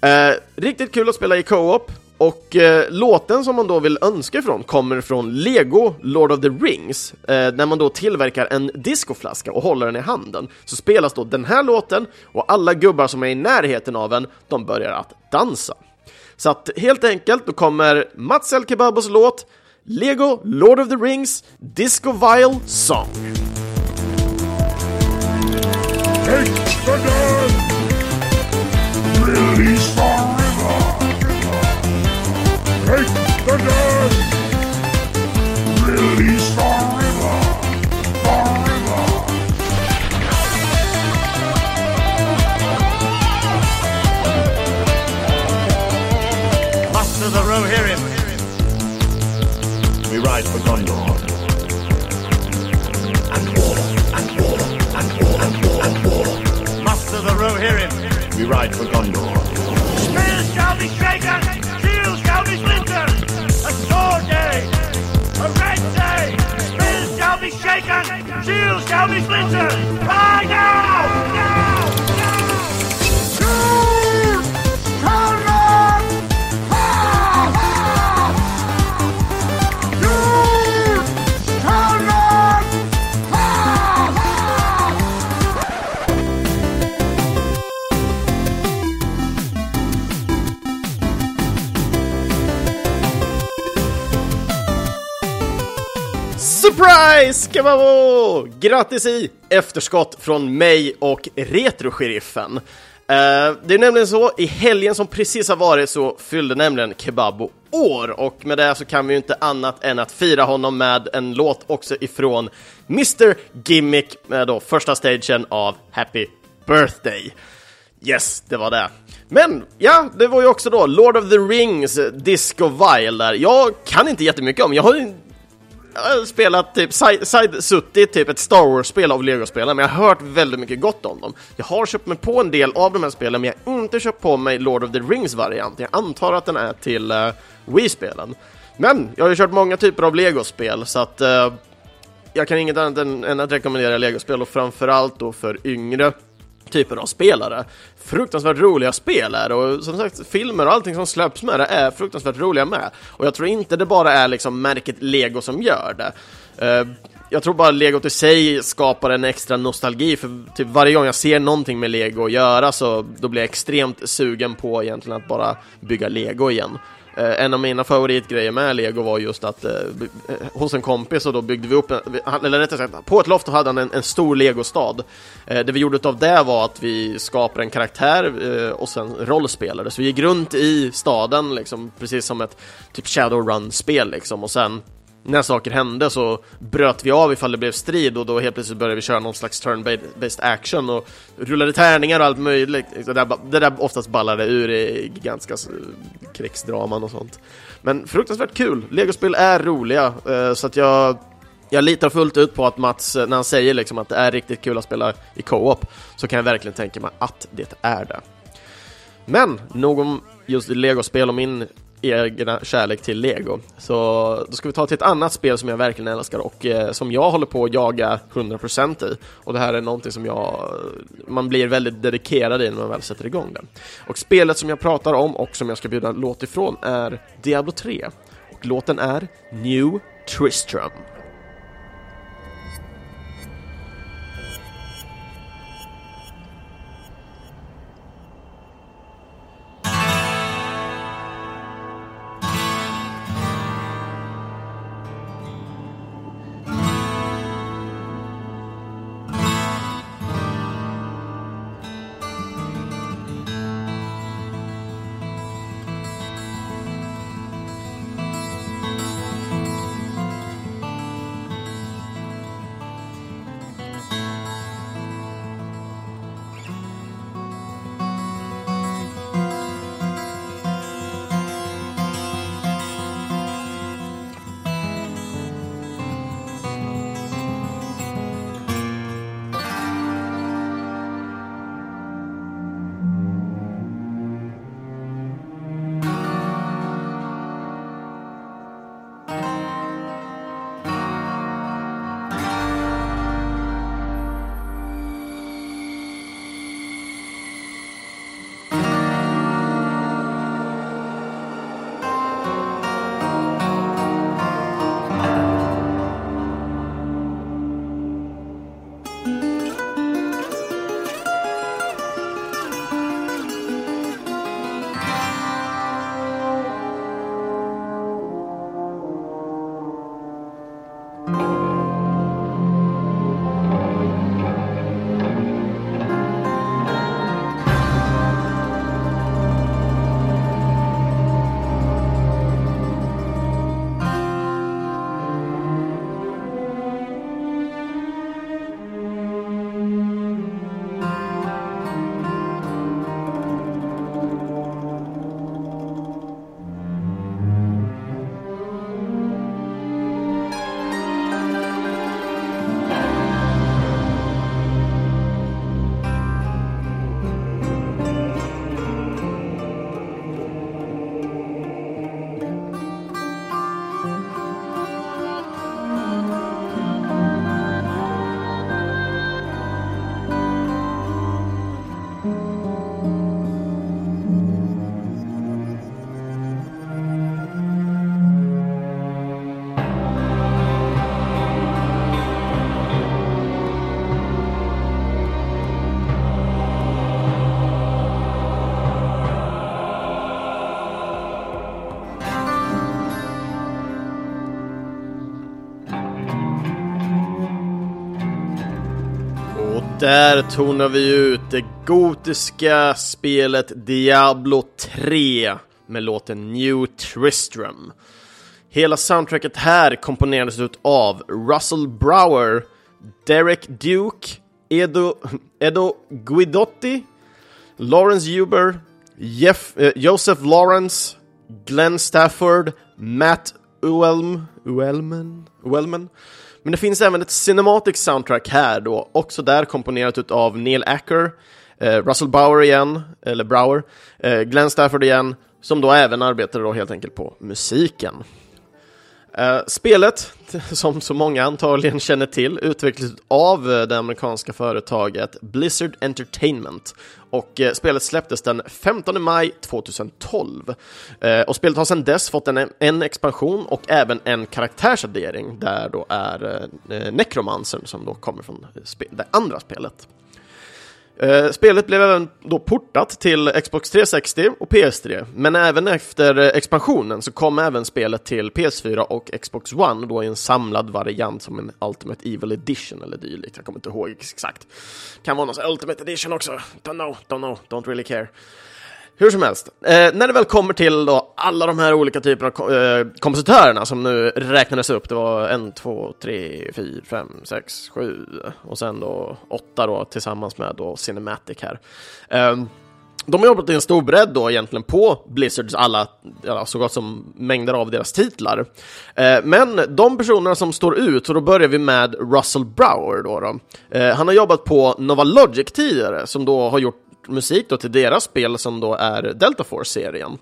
Eh, riktigt kul att spela i co-op. Och eh, låten som man då vill önska ifrån kommer från Lego Lord of the Rings, eh, när man då tillverkar en discoflaska och håller den i handen. Så spelas då den här låten och alla gubbar som är i närheten av en, de börjar att dansa. Så att helt enkelt, då kommer Mats El Kebabos låt Lego Lord of the Rings Disco Vile Song. Take the gun! Release the ride for Gondor. Spears shall be shaken! shields shall be splintered, a sword day, a red day. Spears shall be shaken, shields shall be splintered. By now! Now! Surprise! Kebabo! Grattis i efterskott från mig och Retrosheriffen. Uh, det är nämligen så, i helgen som precis har varit så fyllde nämligen Kebabo år och med det så kan vi ju inte annat än att fira honom med en låt också ifrån Mr Gimmick med då första stagen av Happy Birthday. Yes, det var det. Men ja, det var ju också då Lord of the Rings Disco Vile där. Jag kan inte jättemycket om, jag har ju spelat typ, side, side suttit typ ett Star Wars-spel av Lego-spelen, men jag har hört väldigt mycket gott om dem. Jag har köpt mig på en del av de här spelen, men jag har inte köpt på mig Lord of the Rings-variant. Jag antar att den är till uh, Wii-spelen. Men jag har ju kört många typer av Lego-spel, så att uh, jag kan inget annat än, än att rekommendera Lego-spel, och framförallt då för yngre typer av spelare. Fruktansvärt roliga spel är och som sagt filmer och allting som släpps med det är fruktansvärt roliga med. Och jag tror inte det bara är liksom märket Lego som gör det. Uh, jag tror bara Lego i sig skapar en extra nostalgi för typ varje gång jag ser någonting med Lego att göra så då blir jag extremt sugen på egentligen att bara bygga Lego igen. Eh, en av mina favoritgrejer med Lego var just att eh, eh, hos en kompis och då byggde vi upp, en, eller rättare sagt, på ett loft hade han en, en stor legostad. Eh, det vi gjorde av det var att vi skapade en karaktär eh, och sen rollspelade, så vi gick runt i staden liksom, precis som ett typ Shadowrun-spel liksom, och sen när saker hände så bröt vi av ifall det blev strid och då helt plötsligt började vi köra någon slags turn-based action och rullade tärningar och allt möjligt. Det där, det där oftast ballade ur i ganska krigsdraman och sånt. Men fruktansvärt kul. Legospel är roliga, eh, så att jag jag litar fullt ut på att Mats, eh, när han säger liksom att det är riktigt kul att spela i co-op, så kan jag verkligen tänka mig att det är det. Men, nog om just legospel och min egna kärlek till Lego. Så då ska vi ta till ett annat spel som jag verkligen älskar och eh, som jag håller på att jaga 100% i. Och det här är någonting som jag, man blir väldigt dedikerad i när man väl sätter igång den. Och spelet som jag pratar om och som jag ska bjuda låt ifrån är Diablo 3. Och låten är New Tristram. Där tonar vi ut det gotiska spelet Diablo 3 med låten New Tristram. Hela soundtracket här komponerades ut av Russell Brower, Derek Duke, Edo, Edo Guidotti, Lawrence Huber, Jeff, eh, Joseph Lawrence, Glenn Stafford, Matt Uelm, Uelmen, Uelmen men det finns även ett cinematic soundtrack här då, också där komponerat av Neil Acker, eh, Russell Bauer igen, eller Brower, eh, Glenn Stafford igen, som då även arbetade då helt enkelt på musiken. Uh, spelet, som så många antagligen känner till, utvecklades av eh, det amerikanska företaget Blizzard Entertainment och uh, spelet släpptes den 15 maj 2012. och spelet har sedan dess fått en, en expansion och även en karaktärsaddering där då är Necromancern som då kommer från det andra spelet. Eh, spelet blev även då portat till Xbox 360 och PS3, men även efter expansionen så kom även spelet till PS4 och Xbox One, då i en samlad variant som en Ultimate Evil Edition eller dylikt. Jag kommer inte ihåg exakt. Kan vara någon Ultimate Edition också. Don't know, don't know, don't really care. Hur som helst, eh, när det väl kommer till då alla de här olika typerna av kom eh, kompositörerna som nu räknades upp, det var en, två, tre, fyra, fem, sex, sju och sen då åtta då tillsammans med då Cinematic här. Eh, de har jobbat i en stor bredd då egentligen på Blizzards alla, ja, så gott som mängder av deras titlar. Eh, men de personerna som står ut, och då börjar vi med Russell Brower då. då. Eh, han har jobbat på Nova Logic tidigare, som då har gjort musik då till deras spel som då är Delta Force-serien.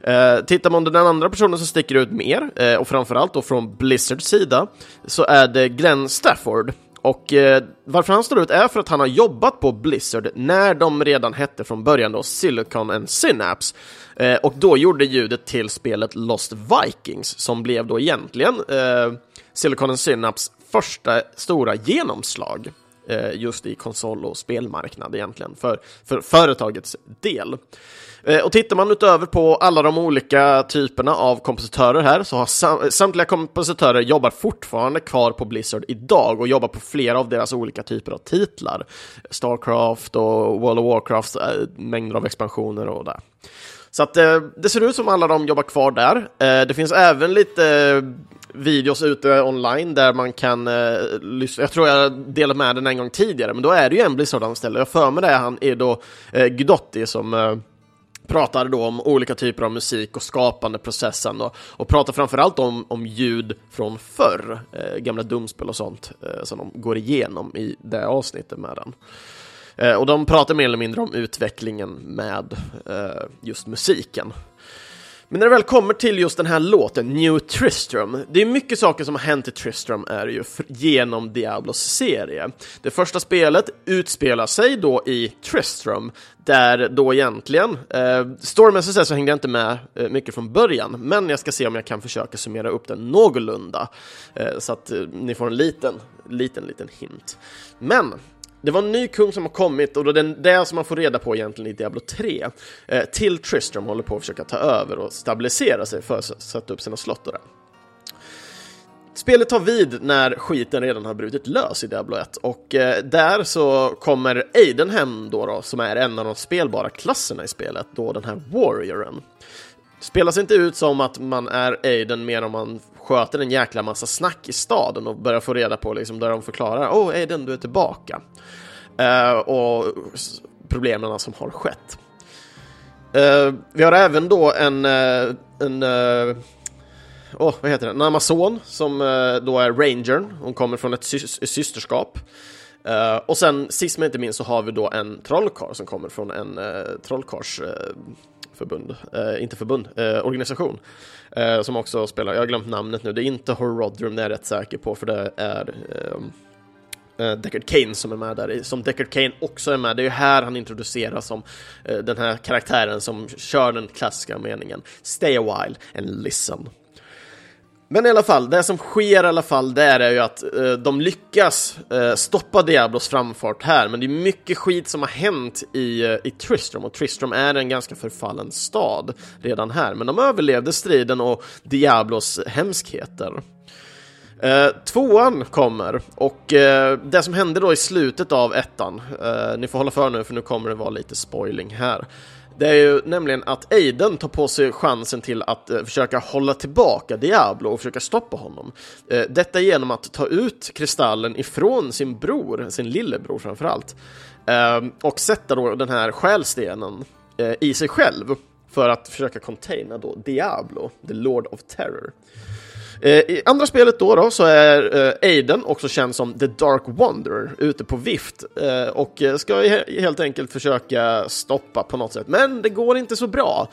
Eh, tittar man på den andra personen som sticker ut mer, eh, och framförallt då från Blizzards sida, så är det Glenn Stafford. Och eh, varför han står ut är för att han har jobbat på Blizzard när de redan hette från början då Silicon and Synapse. Eh, och då gjorde ljudet till spelet Lost Vikings, som blev då egentligen eh, Silicon and Synapse första stora genomslag Eh, just i konsol och spelmarknad egentligen, för, för företagets del. Eh, och tittar man utöver på alla de olika typerna av kompositörer här så har sam samtliga kompositörer jobbar fortfarande kvar på Blizzard idag och jobbar på flera av deras olika typer av titlar. Starcraft och World of Warcraft, eh, mängder av expansioner och där. Så att eh, det ser ut som alla de jobbar kvar där. Eh, det finns även lite videos ute online där man kan eh, lyssna. Jag tror jag delat med den en gång tidigare, men då är det ju en Blizzard-anställd. Jag för mig det, han är då eh, Gudotti som eh, pratar då om olika typer av musik och skapandeprocessen och, och pratar framförallt om, om ljud från förr, eh, gamla dumspel och sånt eh, som de går igenom i det avsnittet med den. Eh, och de pratar mer eller mindre om utvecklingen med eh, just musiken. Men när det väl kommer till just den här låten, New Tristram, det är mycket saker som har hänt i Tristram är ju genom Diablos serie. Det första spelet utspelar sig då i Tristram, där då egentligen, eh, storymässigt sett så hängde jag inte med eh, mycket från början, men jag ska se om jag kan försöka summera upp den någorlunda, eh, så att eh, ni får en liten, liten, liten hint. Men det var en ny kung som har kommit och det är det som man får reda på egentligen i Diablo 3. Eh, till Tristram håller på att försöka ta över och stabilisera sig för att sätta upp sina slott och det. Spelet tar vid när skiten redan har brutit lös i Diablo 1 och eh, där så kommer Aiden hem då, då, som är en av de spelbara klasserna i spelet, då den här Warrioren. Spelas inte ut som att man är Aiden mer om man sköter en jäkla massa snack i staden och börjar få reda på liksom där de förklarar Åh, oh, Aiden, du är tillbaka. Uh, och problemen som har skett. Uh, vi har även då en, uh, en oh, vad heter det? En Amazon som då är Rangern. Hon kommer från ett sy systerskap. Uh, och sen sist men inte minst så har vi då en trollkarl som kommer från en uh, trollkarls uh, förbund, eh, inte förbund, eh, organisation. Eh, som också spelar, jag har glömt namnet nu, det är inte Horodrum, det är jag rätt säker på för det är eh, Deckard Kane som är med där, som Deckard Kane också är med. Det är ju här han introduceras som den här karaktären som kör den klassiska meningen Stay a while and listen. Men i alla fall, det som sker i alla fall, där är ju att eh, de lyckas eh, stoppa Diablos framfart här, men det är mycket skit som har hänt i, eh, i Tristram, och Tristram är en ganska förfallen stad redan här, men de överlevde striden och Diablos hemskheter. Eh, tvåan kommer och eh, det som hände då i slutet av ettan, eh, ni får hålla för nu för nu kommer det vara lite spoiling här. Det är ju nämligen att Aiden tar på sig chansen till att eh, försöka hålla tillbaka Diablo och försöka stoppa honom. Eh, detta genom att ta ut kristallen ifrån sin bror, sin lillebror framförallt, ehm, och sätta då den här själstenen eh, i sig själv för att försöka containa då Diablo, the Lord of Terror. Eh, I andra spelet då, då så är eh, Aiden också känd som The Dark Wanderer ute på vift eh, och ska helt enkelt försöka stoppa på något sätt. Men det går inte så bra.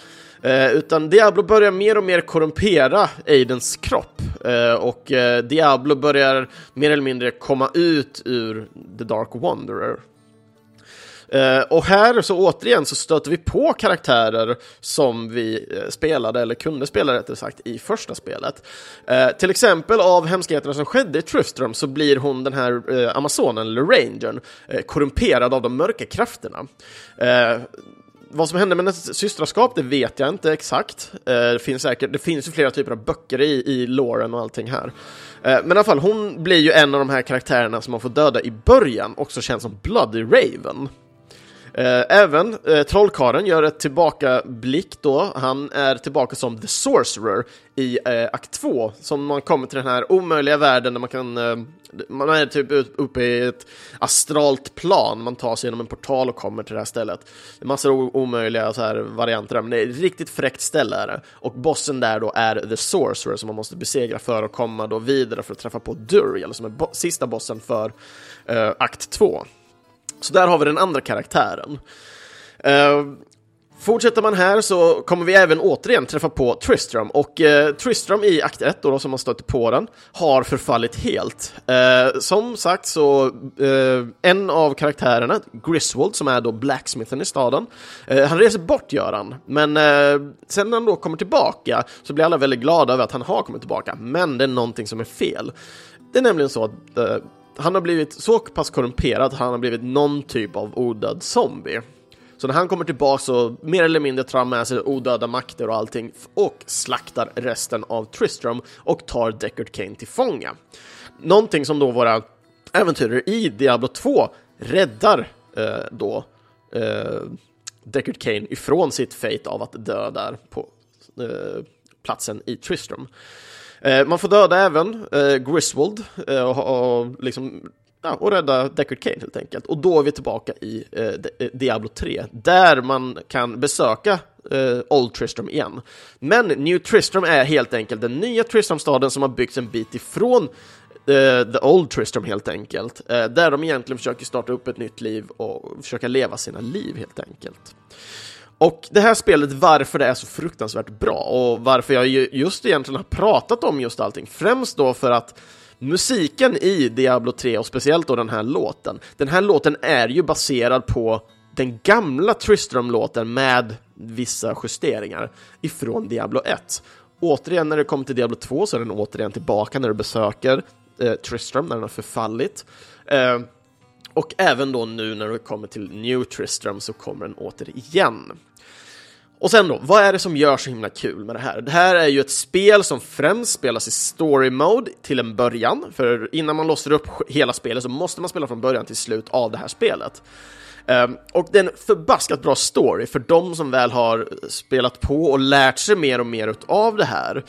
utan Diablo börjar mer och mer korrumpera Aidens kropp och Diablo börjar mer eller mindre komma ut ur The Dark Wanderer Eh, och här så återigen så stöter vi på karaktärer som vi eh, spelade, eller kunde spela rättare sagt, i första spelet. Eh, till exempel av hemskheterna som skedde i Tristram så blir hon den här Amazonen, eller Rangern, korrumperad av de mörka krafterna. Vad som hände med hennes systraskap, det vet jag inte exakt. det, finns säkert, det finns ju flera typer av böcker i, i loren och allting här. men i alla fall, hon blir ju en av de här karaktärerna som man får döda i början, också känd som Bloody Raven. Eh, även eh, Trollkaren gör ett tillbakablick då. Han är tillbaka som The Sorcerer i eh, akt 2, som man kommer till den här omöjliga världen där man kan eh, man är typ uppe i ett astralt plan, man tar sig genom en portal och kommer till det här stället. Det är massor omöjliga så här varianter, men det är ett riktigt fräckt ställe är det. Och bossen där då är The Sorcerer som man måste besegra för att komma då vidare för att träffa på Duriel som är bo sista bossen för eh, akt 2. Så där har vi den andra karaktären. Uh, Fortsätter man här så kommer vi även återigen träffa på Tristram och uh, Tristram i akt 1 då, då, som man stöter på den har förfallit helt. Uh, som sagt så en av karaktärerna, Griswold, som är då blacksmithen i staden, han reser bort Göran men sen när han då kommer tillbaka så blir alla väldigt glada över att han har kommit tillbaka, men det är någonting som är fel. Det är nämligen så att han har blivit så pass korrumperad att han har blivit någon typ av odöd zombie. Så när han kommer tillbaka så mer eller mindre tar han med sig odöda makter och allting och slaktar resten av Tristram och tar Deckard Kane till fånga. Någonting som då våra äventyrare i Diablo 2 räddar eh, då eh, Deckard Kane ifrån sitt fate av att dö där på eh, platsen i Tristram. Eh, man får döda även eh, Griswold eh, och, och liksom ja, och rädda Deckard Kane helt enkelt. Och då är vi tillbaka i Diablo 3, där man kan besöka Old Tristram igen. Men New Tristram är helt enkelt den nya Tristram-staden som har byggts en bit ifrån Uh, The Old Tristram helt enkelt, uh, där de egentligen försöker starta upp ett nytt liv och försöka leva sina liv helt enkelt. Och det här spelet, varför det är så fruktansvärt bra och varför jag just egentligen har pratat om just allting, främst då för att musiken i Diablo 3 och speciellt då den här låten, den här låten är ju baserad på den gamla Tristram-låten med vissa justeringar ifrån Diablo 1. Återigen när det kommer till Diablo 2 så är den återigen tillbaka när du besöker eh, Tristram, när den har förfallit. Eh, och även då nu när du kommer till New Tristram så kommer den återigen. Och sen då, vad är det som gör så himla kul med det här? Det här är ju ett spel som främst spelas i story mode till en början, för innan man låser upp hela spelet så måste man spela från början till slut av det här spelet. Um, och det är en förbaskat bra story för de som väl har spelat på och lärt sig mer och mer av det här.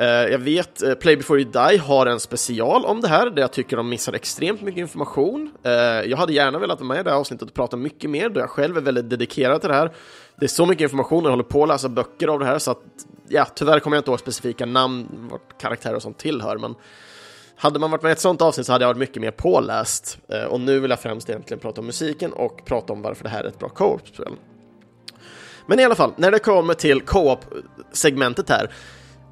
Uh, jag vet, uh, Play before you die har en special om det här, där jag tycker de missar extremt mycket information. Uh, jag hade gärna velat vara med i det här avsnittet och prata mycket mer, då jag själv är väldigt dedikerad till det här det är så mycket information och jag håller på att läsa böcker av det här så att ja, tyvärr kommer jag inte ihåg specifika namn, vart karaktärer och sånt tillhör, men hade man varit med i ett sånt avsnitt så hade jag varit mycket mer påläst. Eh, och nu vill jag främst egentligen prata om musiken och prata om varför det här är ett bra co-op-spel. Men i alla fall, när det kommer till co-op-segmentet här,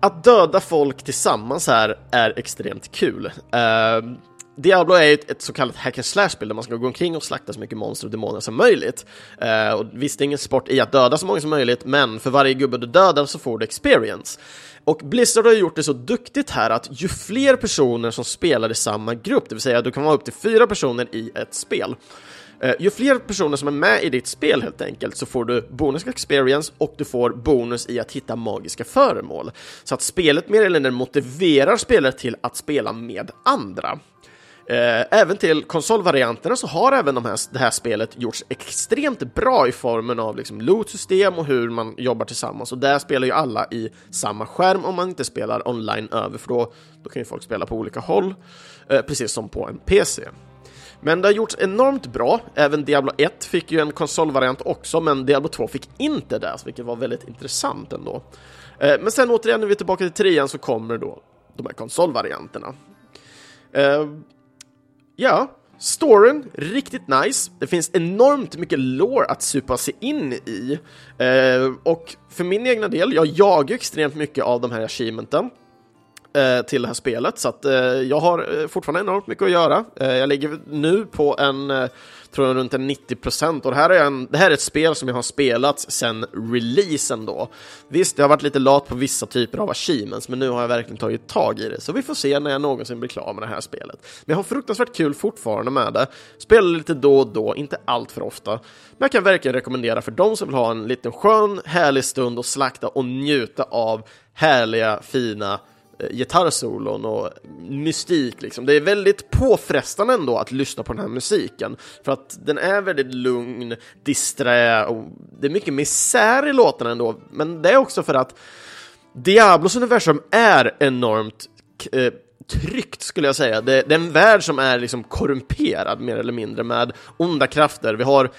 att döda folk tillsammans här är extremt kul. Uh, Diablo är ett, ett så kallat hack and slash-spel där man ska gå omkring och slakta så mycket monster och demoner som möjligt. Uh, och visst, det är ingen sport i att döda så många som möjligt, men för varje gubbe du dödar så får du experience. Och Blizzard har gjort det så duktigt här att ju fler personer som spelar i samma grupp, det vill säga du kan vara upp till fyra personer i ett spel, Uh, ju fler personer som är med i ditt spel helt enkelt så får du bonus experience och du får bonus i att hitta magiska föremål. Så att spelet mer eller mindre motiverar spelare till att spela med andra. Eh, även till konsolvarianterna så har även de här, det här spelet gjorts extremt bra i formen av liksom loot-system och hur man jobbar tillsammans. Och där spelar ju alla i samma skärm om man inte spelar online över, för då, då kan ju folk spela på olika håll, eh, precis som på en PC. Men det har gjorts enormt bra. Även Diablo 1 fick ju en konsolvariant också, men Diablo 2 fick inte det, vilket var väldigt intressant ändå. Eh, men sen återigen, när vi är tillbaka till trean så kommer då de här konsolvarianterna. Eh, Ja, storyn, riktigt nice. Det finns enormt mycket lore att supa sig in i. Eh, och för min egna del, jag jagar extremt mycket av de här achievementen eh, till det här spelet, så att eh, jag har eh, fortfarande enormt mycket att göra. Eh, jag ligger nu på en eh, tror jag runt en 90 procent och det här, är en, det här är ett spel som jag har spelat sedan releasen då. Visst, jag har varit lite lat på vissa typer av achievements, men nu har jag verkligen tagit tag i det, så vi får se när jag någonsin blir klar med det här spelet. Men jag har fruktansvärt kul fortfarande med det, spelar lite då och då, inte allt för ofta, men jag kan verkligen rekommendera för de som vill ha en liten skön, härlig stund och slakta och njuta av härliga, fina gitarrsolon och mystik liksom. Det är väldigt påfrestande ändå att lyssna på den här musiken, för att den är väldigt lugn, disträ och det är mycket misär i låtarna ändå, men det är också för att Diablos universum är enormt eh, skulle jag säga. Det, det, är en värld som är liksom korrumperad mer eller mindre med onda krafter. Vi har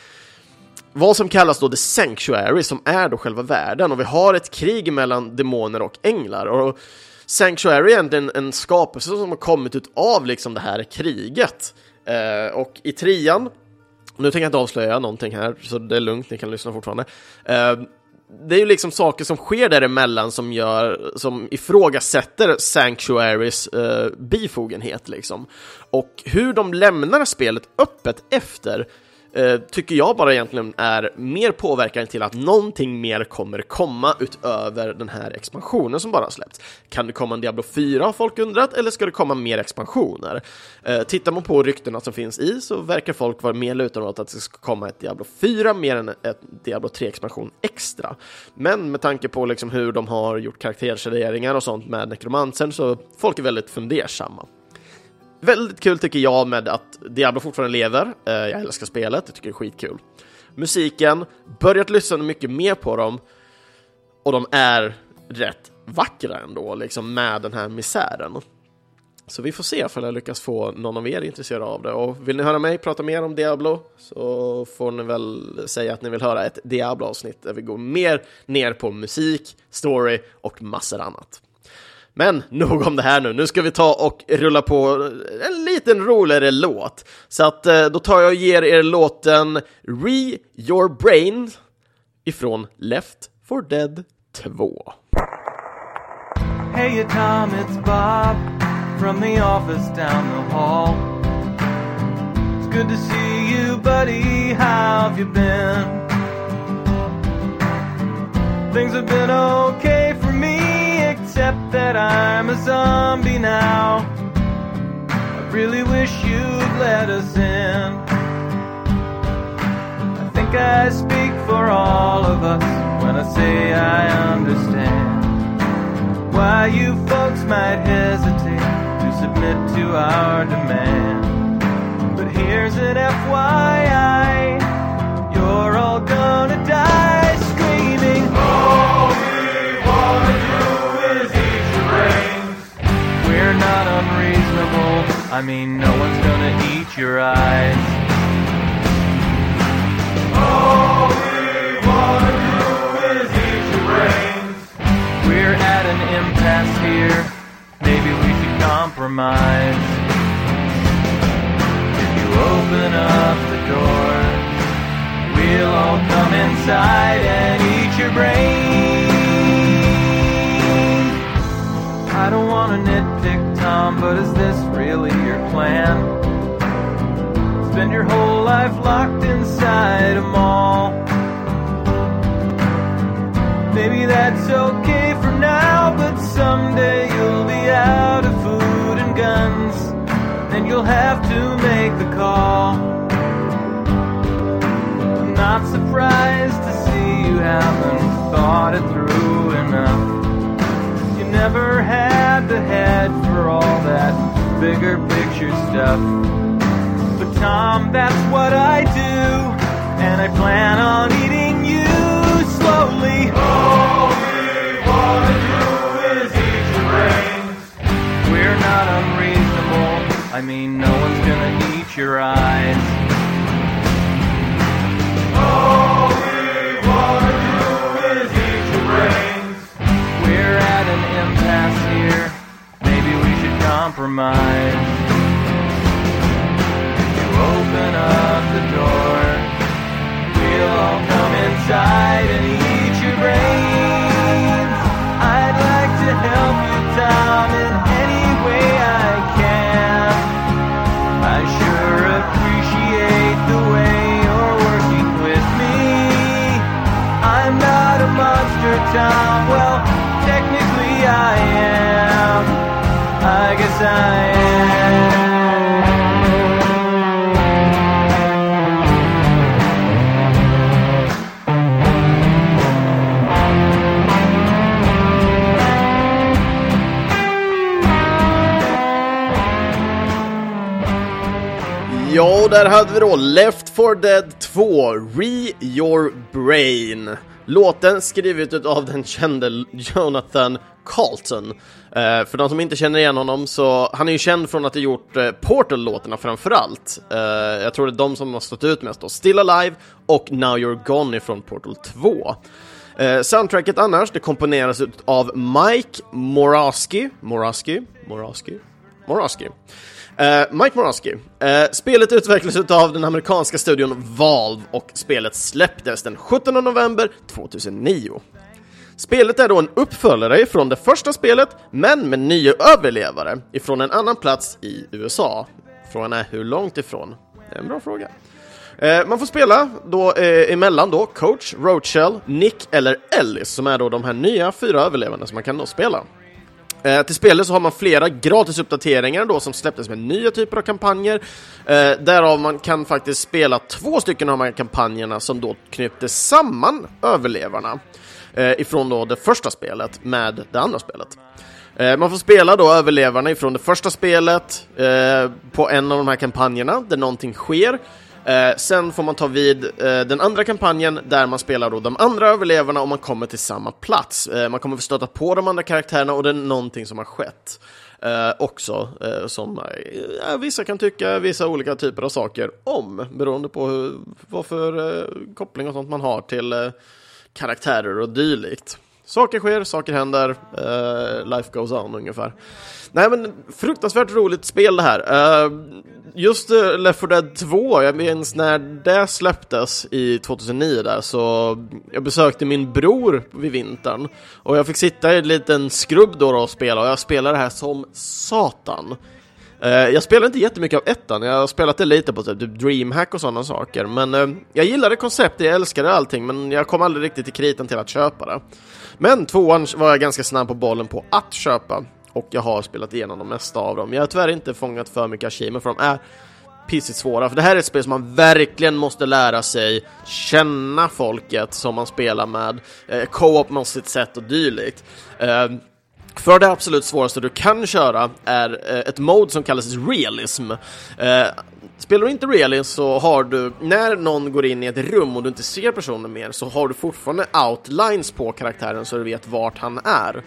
vad som kallas då The Sanctuary, som är då själva världen, och vi har ett krig mellan demoner och änglar. Och Sanctuary är en, en skapelse som har kommit ut av liksom det här kriget. Eh, och i trian, nu tänker jag inte avslöja någonting här, så det är lugnt, ni kan lyssna fortfarande. Eh, det är ju liksom saker som sker däremellan som gör, som ifrågasätter Sanctuaries eh, bifogenhet liksom. Och hur de lämnar spelet öppet efter Eh, tycker jag bara egentligen är mer påverkan till att någonting mer kommer komma utöver den här expansionen som bara släppts. Kan det komma en Diablo 4 har folk undrat, eller ska det komma mer expansioner? Eh, tittar man på ryktena som finns i så verkar folk vara mer lutade åt att det ska komma ett Diablo 4 mer än ett Diablo 3-expansion extra. Men med tanke på liksom hur de har gjort karaktärsregleringar och sånt med nekromansen så folk är väldigt fundersamma. Väldigt kul tycker jag med att Diablo fortfarande lever. Eh, jag älskar spelet, jag tycker det är skitkul. Musiken, börjat lyssna mycket mer på dem och de är rätt vackra ändå, liksom med den här misären. Så vi får se om jag lyckas få någon av er intresserad av det. Och vill ni höra mig prata mer om Diablo så får ni väl säga att ni vill höra ett Diablo-avsnitt där vi går mer ner på musik, story och massor annat. Men nog om det här nu, nu ska vi ta och rulla på en liten roligare låt. Så att eh, då tar jag och ger er låten Re Your Brain ifrån Left for Dead 2. Hey Tom, it's Bob from the office down the hall. It's good to see you, buddy. How have you been? Things have been okay. That I'm a zombie now. I really wish you'd let us in. I think I speak for all of us when I say I understand why you folks might hesitate to submit to our demand. But here's an FYI you're all gonna die I mean, no one's gonna eat your eyes. All we wanna do is eat your brains. We're at an impasse here. Maybe we should compromise. If you open up the door, we'll all come inside Tom, but is this really your plan? Spend your whole life locked inside a mall. Maybe that's okay for now, but someday you'll be out of food and guns, and you'll have to make the call. I'm not surprised to see you haven't thought it through enough You never had the head for all that bigger picture stuff. But Tom, that's what I do, and I plan on eating you slowly. All we wanna do is eat your brains. We're not unreasonable. I mean, no one's gonna eat your eyes. All we wanna do is eat your brains We're at an impasse compromise. You open up the door, we'll all come inside and eat your brains. Ja, och där hade vi då Left for Dead 2, Re Your Brain. Låten skrivet av den kände Jonathan Carlton. Uh, för de som inte känner igen honom så, han är ju känd från att ha gjort uh, Portal-låtarna framförallt. Uh, jag tror det är de som har stått ut mest då. Still Alive och Now You're Gone ifrån Portal 2. Uh, soundtracket annars, det komponeras av Mike Moraski, Moraski, Moraski, Moraski. Uh, Mike Moraski. Uh, spelet utvecklades av den amerikanska studion Valve och spelet släpptes den 17 november 2009. Spelet är då en uppföljare ifrån det första spelet, men med nya överlevare ifrån en annan plats i USA. Frågan är hur långt ifrån? Det är en bra fråga. Eh, man får spela då eh, emellan då Coach, Roachell, Nick eller Ellis som är då de här nya fyra överlevarna som man kan då spela. Eh, till spelet så har man flera gratisuppdateringar då som släpptes med nya typer av kampanjer. Eh, därav man kan faktiskt spela två stycken av de här kampanjerna som då knyter samman överlevarna eh, Eh, ifrån då det första spelet med det andra spelet. Eh, man får spela då överlevarna ifrån det första spelet eh, på en av de här kampanjerna där någonting sker. Eh, sen får man ta vid eh, den andra kampanjen där man spelar då de andra överlevarna och man kommer till samma plats. Eh, man kommer få stöta på de andra karaktärerna och det är någonting som har skett. Eh, också eh, som eh, vissa kan tycka vissa olika typer av saker om beroende på hur, vad för eh, koppling och sånt man har till eh, karaktärer och dylikt. Saker sker, saker händer, uh, life goes on ungefär. Nej men fruktansvärt roligt spel det här. Uh, just uh, Left 4 Dead 2, jag minns när det släpptes i 2009 där så jag besökte min bror vid vintern och jag fick sitta i en liten skrubb då, då och spela och jag spelade det här som satan. Eh, jag spelar inte jättemycket av ettan, jag har spelat det lite på typ DreamHack och sådana saker, men eh, jag gillade konceptet, jag älskade allting, men jag kom aldrig riktigt till kritan till att köpa det. Men tvåan var jag ganska snabb på bollen på att köpa, och jag har spelat igenom de mesta av dem. Jag har tyvärr inte fångat för mycket achievement, för de är pissigt svåra, för det här är ett spel som man verkligen måste lära sig känna folket som man spelar med, eh, co-op med sitt sätt och dylikt. Eh, för det absolut svåraste du kan köra är eh, ett mode som kallas realism. Eh, spelar du inte realism så har du, när någon går in i ett rum och du inte ser personen mer, så har du fortfarande outlines på karaktären så du vet vart han är.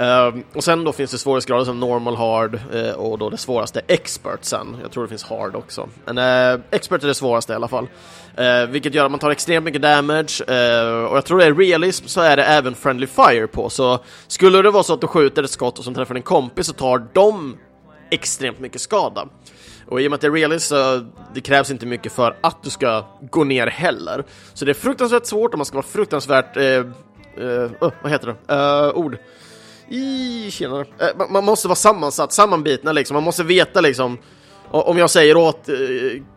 Uh, och sen då finns det svårighetsgrader som normal, hard uh, och då det svåraste expert sen. Jag tror det finns hard också. Men uh, expert är det svåraste i alla fall. Eh, vilket gör att man tar extremt mycket damage och jag tror det är realism så är det även friendly fire på. Så skulle det vara så att du skjuter ett skott och som träffar en kompis så tar de extremt mycket skada. Och i och med att det är realism så det krävs inte mycket för att du ska gå ner heller. Så det är fruktansvärt svårt och man ska vara fruktansvärt, uh, vad heter det, ord i tjenare. Eh, man måste vara sammansatt, sammanbitna liksom. Man måste veta liksom. Om jag säger åt eh,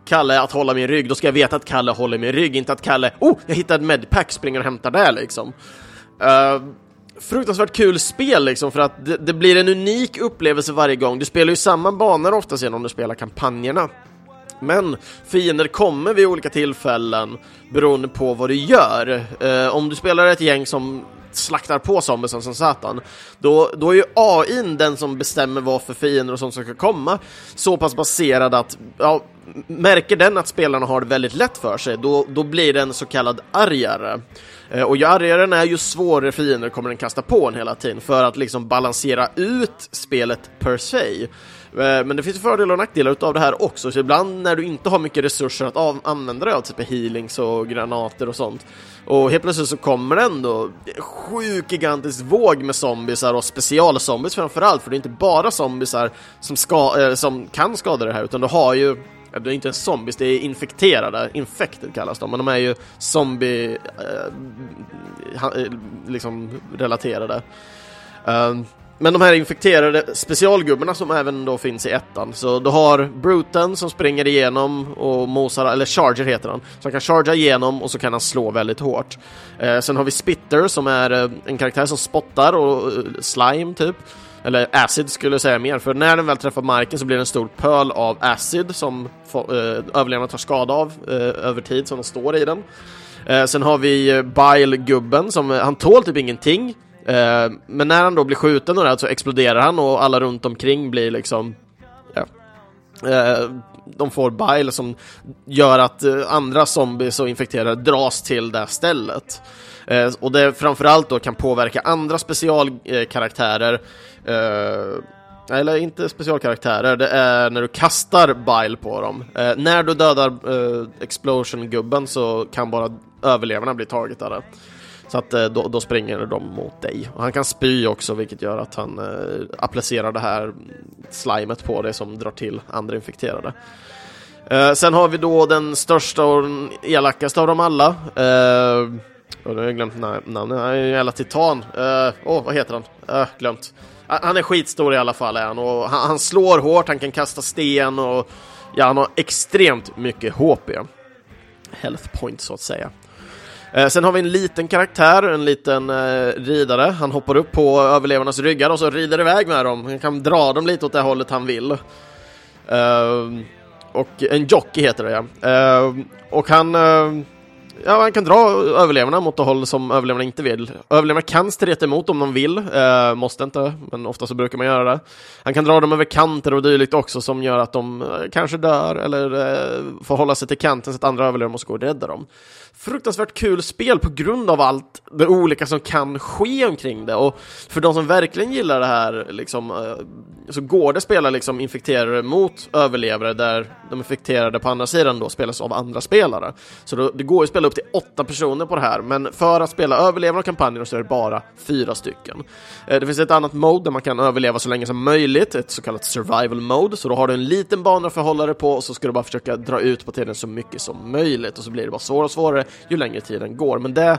Kalle att hålla min rygg, då ska jag veta att Kalle håller min rygg, inte att Kalle, oh, jag hittade medpack, springer och hämtar det liksom. Uh, fruktansvärt kul spel liksom, för att det, det, blir en unik upplevelse varje gång. Du spelar ju samma banor oftast genom du spelar kampanjerna. Men fiender kommer vid olika tillfällen beroende på vad du gör. Uh, om du spelar ett gäng som slaktar på zombiesen som satan, då, då är ju AI den som bestämmer vad för fiender och sånt som ska komma så pass baserad att, ja, märker den att spelarna har det väldigt lätt för sig, då, då blir den så kallad argare. Eh, och ju argare den är, ju svårare fiender kommer den kasta på en hela tiden för att liksom balansera ut spelet per se. Eh, men det finns fördelar och nackdelar utav det här också, så ibland när du inte har mycket resurser att av använda dig av, typ healings och granater och sånt, och helt plötsligt så kommer det ändå sjuk gigantisk våg med zombisar och specialzombies framförallt, för det är inte bara zombisar som, ska, äh, som kan skada det här, utan du har ju det är inte zombies, det är infekterade, infected kallas de, men de är ju zombie eh, eh liksom relaterade. Um, men de här infekterade specialgubbarna som även då finns i ettan, så du har Bruten som springer igenom och mosar, eller Charger heter han, som kan charga igenom och så kan han slå väldigt hårt. Eh, sen har vi Spitter som är eh, en karaktär som spottar och eh, slime typ. Eller acid skulle jag säga mer, för när den väl träffar marken så blir det en stor pöl av acid som eh, överlevarna tar skada av eh, över tid, som de står i den. Eh, sen har vi eh, Bile-gubben som, eh, han tål typ ingenting, Eh, men när han då blir skjuten och det, så exploderar han och alla runt omkring blir liksom ja, eh, de får bile som gör att eh, andra zombies och infekterade dras till det stället. Och det framförallt då kan påverka andra specialkaraktärer eller inte specialkaraktärer, det är när du kastar bile på dem. Eh, när du dödar eh, explosion-gubben så kan bara överlevarna bli targetade. Så att eh, då, då, springer de mot dig. Och han kan spy också vilket gör att han eh, applicerar det här slimet på dig som drar till andra infekterade. Eh, sen har vi då den största och den elakaste av dem alla. Eh, nu har jag glömt namnet, han är en jävla titan. Eh, åh, oh, vad heter han? Eh, glömt. Han är skitstor i alla fall är han och han, han slår hårt, han kan kasta sten och ja, han har extremt mycket HP. Health point så att säga. Eh, sen har vi en liten karaktär, en liten eh, ridare. Han hoppar upp på överlevarnas ryggar och så rider iväg med dem. Han kan dra dem lite åt det hållet han vill. Eh, och en jockey heter det ja. Eh, och han eh, Ja, han kan dra överlevarna mot det håll som överlevarna inte vill. Överlevarna kan streta emot om de vill, eh, måste inte, men ofta så brukar man göra det. Han kan dra dem över kanter och dylikt också som gör att de eh, kanske dör eller eh, får hålla sig till kanten så att andra överlevare måste gå och rädda dem fruktansvärt kul spel på grund av allt det olika som kan ske omkring det och för de som verkligen gillar det här liksom, eh, så går det att spela liksom infekterade mot överlevare där de infekterade på andra sidan då spelas av andra spelare. Så då, det går att spela upp till åtta personer på det här, men för att spela överlevare och kampanjer så är det bara fyra stycken. Eh, det finns ett annat mode där man kan överleva så länge som möjligt, ett så kallat survival mode, så då har du en liten bana att förhålla dig på och så ska du bara försöka dra ut på tiden så mycket som möjligt och så blir det bara svårare och svårare ju längre tiden går. Men det,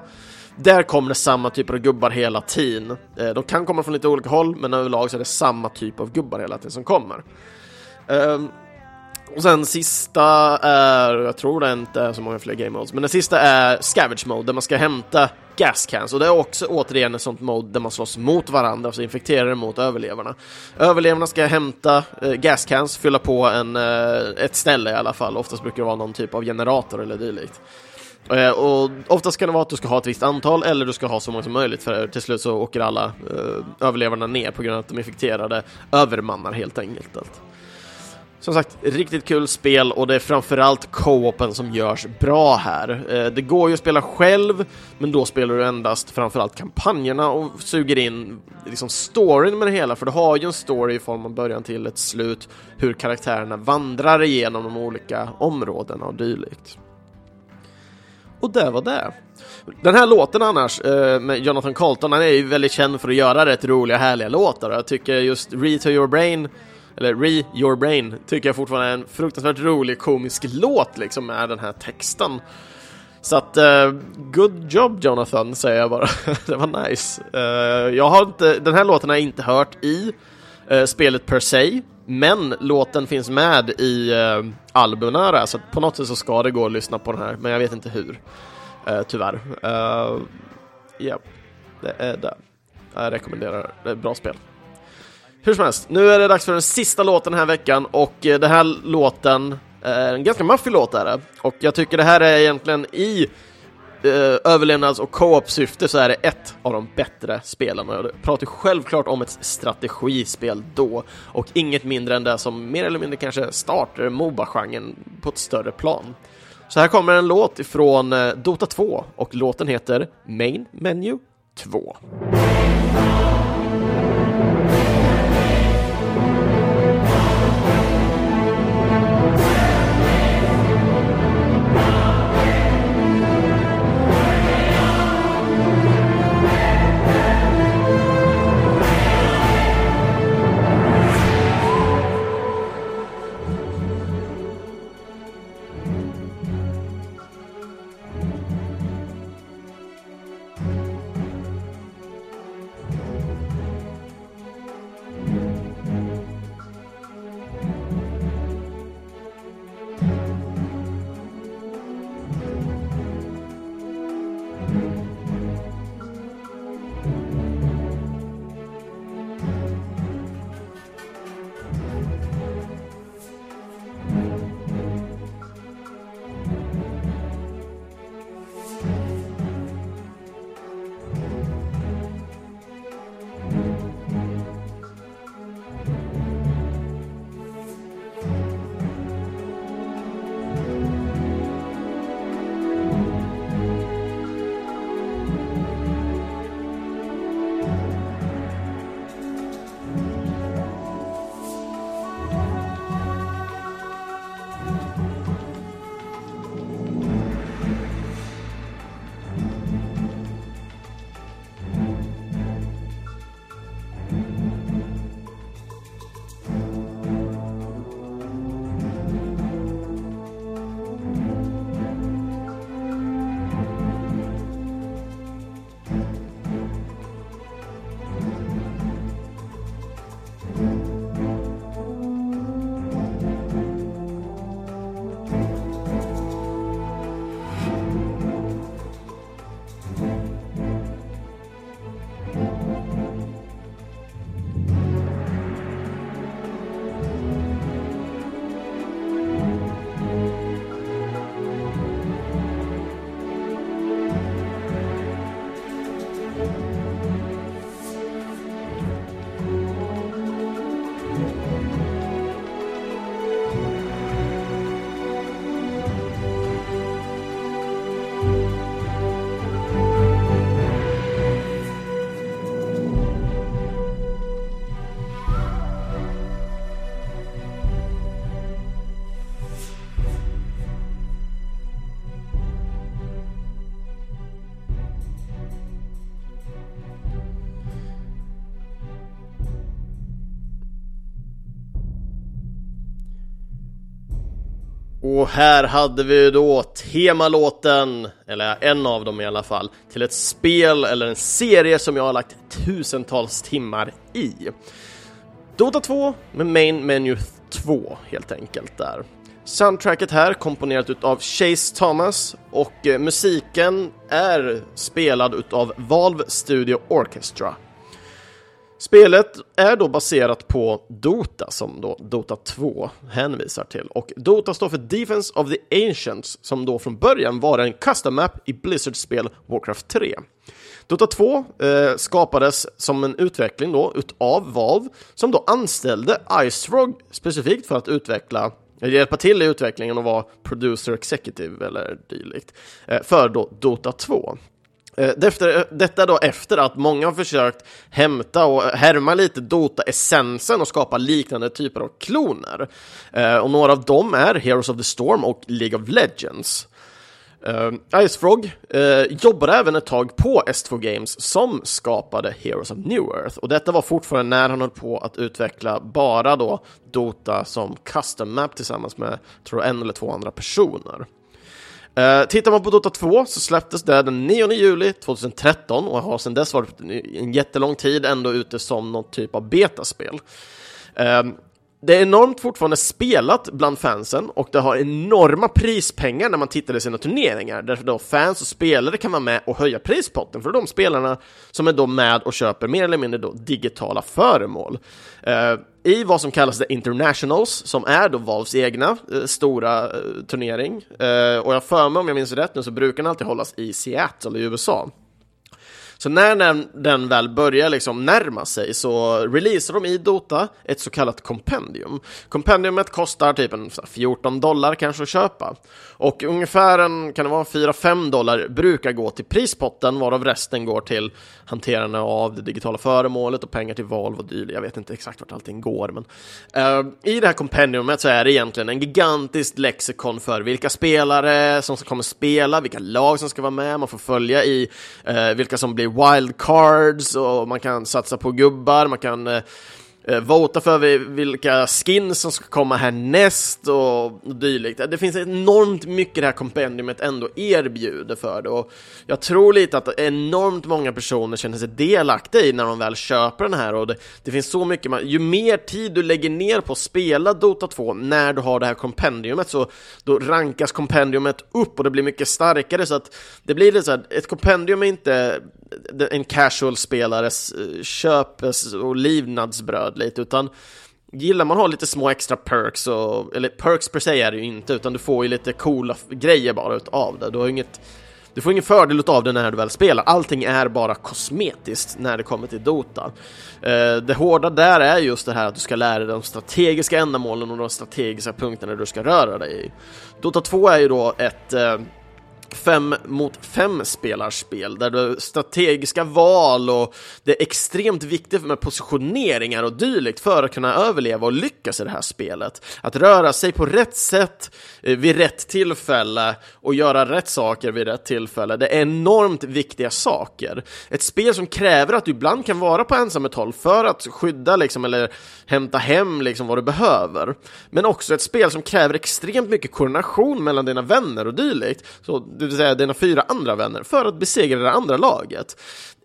där kommer det samma typer av gubbar hela tiden. Eh, de kan komma från lite olika håll, men överlag så är det samma typ av gubbar hela tiden som kommer. Ehm, och sen sista är, jag tror det inte är så många fler game modes, men den sista är Scavage mode där man ska hämta gas cans och det är också återigen ett sånt mode där man slåss mot varandra, alltså infekterade mot överlevarna. Överlevarna ska hämta eh, gas cans, fylla på en, eh, ett ställe i alla fall, oftast brukar det vara någon typ av generator eller dylikt. Eh, och oftast kan det vara att du ska ha ett visst antal eller du ska ha så många som möjligt för till slut så åker alla eh, överlevarna ner på grund av att de infekterade övermannar helt enkelt. Som sagt, riktigt kul spel och det är framförallt co-open som görs bra här. Eh, det går ju att spela själv, men då spelar du endast framförallt kampanjerna och suger in liksom storyn med det hela, för du har ju en story i form av början till ett slut, hur karaktärerna vandrar igenom de olika områdena och dylikt. Och det var det. Den här låten annars, eh, med Jonathan Colton, han är ju väldigt känd för att göra rätt roliga, härliga låtar. Jag tycker just Re to your brain, eller Re your brain, tycker jag fortfarande är en fruktansvärt rolig komisk låt liksom med den här texten. Så att, uh, good job Jonathan, säger jag bara. det var nice. Uh, jag har inte, den här låten har jag inte hört i uh, spelet per se, men låten finns med i uh, albumen så på något sätt så ska det gå att lyssna på den här, men jag vet inte hur. Uh, tyvärr. Uh, ja, det är det. Jag rekommenderar det. är ett bra spel. Hur som helst, nu är det dags för den sista låten den här veckan och den här låten är en ganska maffig låt är det. Och jag tycker det här är egentligen i eh, överlevnads och co-op-syfte så är det ett av de bättre spelen. Jag pratar självklart om ett strategispel då och inget mindre än det som mer eller mindre kanske startar Moba-genren på ett större plan. Så här kommer en låt ifrån eh, Dota 2 och låten heter Main Menu 2. Och här hade vi då temalåten, eller en av dem i alla fall, till ett spel eller en serie som jag har lagt tusentals timmar i. Dota 2 med Main Menu 2 helt enkelt där. Soundtracket här komponerat utav Chase Thomas och eh, musiken är spelad utav Valve Studio Orchestra. Spelet är då baserat på Dota som då Dota 2 hänvisar till och Dota står för Defense of the Ancients som då från början var en custom map i Blizzards spel Warcraft 3. Dota 2 eh, skapades som en utveckling då utav Valve som då anställde Icerog specifikt för att utveckla hjälpa till i utvecklingen och vara producer executive eller dylikt eh, för då Dota 2. Eh, eh, detta då efter att många har försökt hämta och härma lite Dota-essensen och skapa liknande typer av kloner. Eh, och några av dem är Heroes of the Storm och League of Legends. Uh, Icefrog uh, jobbade även ett tag på S2 Games som skapade Heroes of New Earth och detta var fortfarande när han höll på att utveckla bara då Dota som custom map tillsammans med, tror jag, en eller två andra personer. Uh, tittar man på Dota 2 så släpptes det den 9 juli 2013 och har sedan dess varit en jättelång tid ändå ute som någon typ av betaspel. Uh, det är enormt fortfarande spelat bland fansen och det har enorma prispengar när man tittar i sina turneringar därför då fans och spelare kan vara med och höja prispotten för de spelarna som är då med och köper mer eller mindre då digitala föremål. Uh, I vad som kallas The Internationals som är då Valves egna uh, stora uh, turnering och jag för mig om jag minns rätt nu så brukar den alltid hållas i Seattle i USA. Så när den, den väl börjar liksom närma sig så releasar de i Dota ett så kallat kompendium. Kompendiumet kostar typ en 14 dollar kanske att köpa. Och ungefär en, kan det vara 4-5 dollar brukar gå till prispotten varav resten går till hanterande av det digitala föremålet och pengar till Valve och dylikt. Jag vet inte exakt vart allting går men uh, i det här kompendiumet så är det egentligen en gigantiskt lexikon för vilka spelare som kommer spela, vilka lag som ska vara med, man får följa i uh, vilka som blir wildcards och man kan satsa på gubbar, man kan eh, Eh, vota för vilka skins som ska komma härnäst och, och dylikt. Det finns enormt mycket det här kompendiumet ändå erbjuder för det. Och jag tror lite att enormt många personer känner sig delaktiga i när de väl köper den här. Och det, det finns så mycket, man, ju mer tid du lägger ner på att spela Dota 2 när du har det här kompendiumet så då rankas kompendiumet upp och det blir mycket starkare. Så att det blir lite så här, ett kompendium är inte en casual-spelares eh, köpes och livnadsbröd lite, utan gillar man att ha lite små extra perks, och, eller perks per se är det ju inte, utan du får ju lite coola grejer bara utav det. Du har inget du får ingen fördel av det när du väl spelar, allting är bara kosmetiskt när det kommer till Dota. Eh, det hårda där är just det här att du ska lära dig de strategiska ändamålen och de strategiska punkterna du ska röra dig i. Dota 2 är ju då ett eh, fem mot fem spelarspel där du strategiska val och det är extremt viktigt med positioneringar och dylikt för att kunna överleva och lyckas i det här spelet. Att röra sig på rätt sätt eh, vid rätt tillfälle och göra rätt saker vid rätt tillfälle. Det är enormt viktiga saker. Ett spel som kräver att du ibland kan vara på ensam ett håll för att skydda liksom, eller hämta hem liksom, vad du behöver. Men också ett spel som kräver extremt mycket koordination mellan dina vänner och dylikt. Så det vill säga dina fyra andra vänner, för att besegra det andra laget.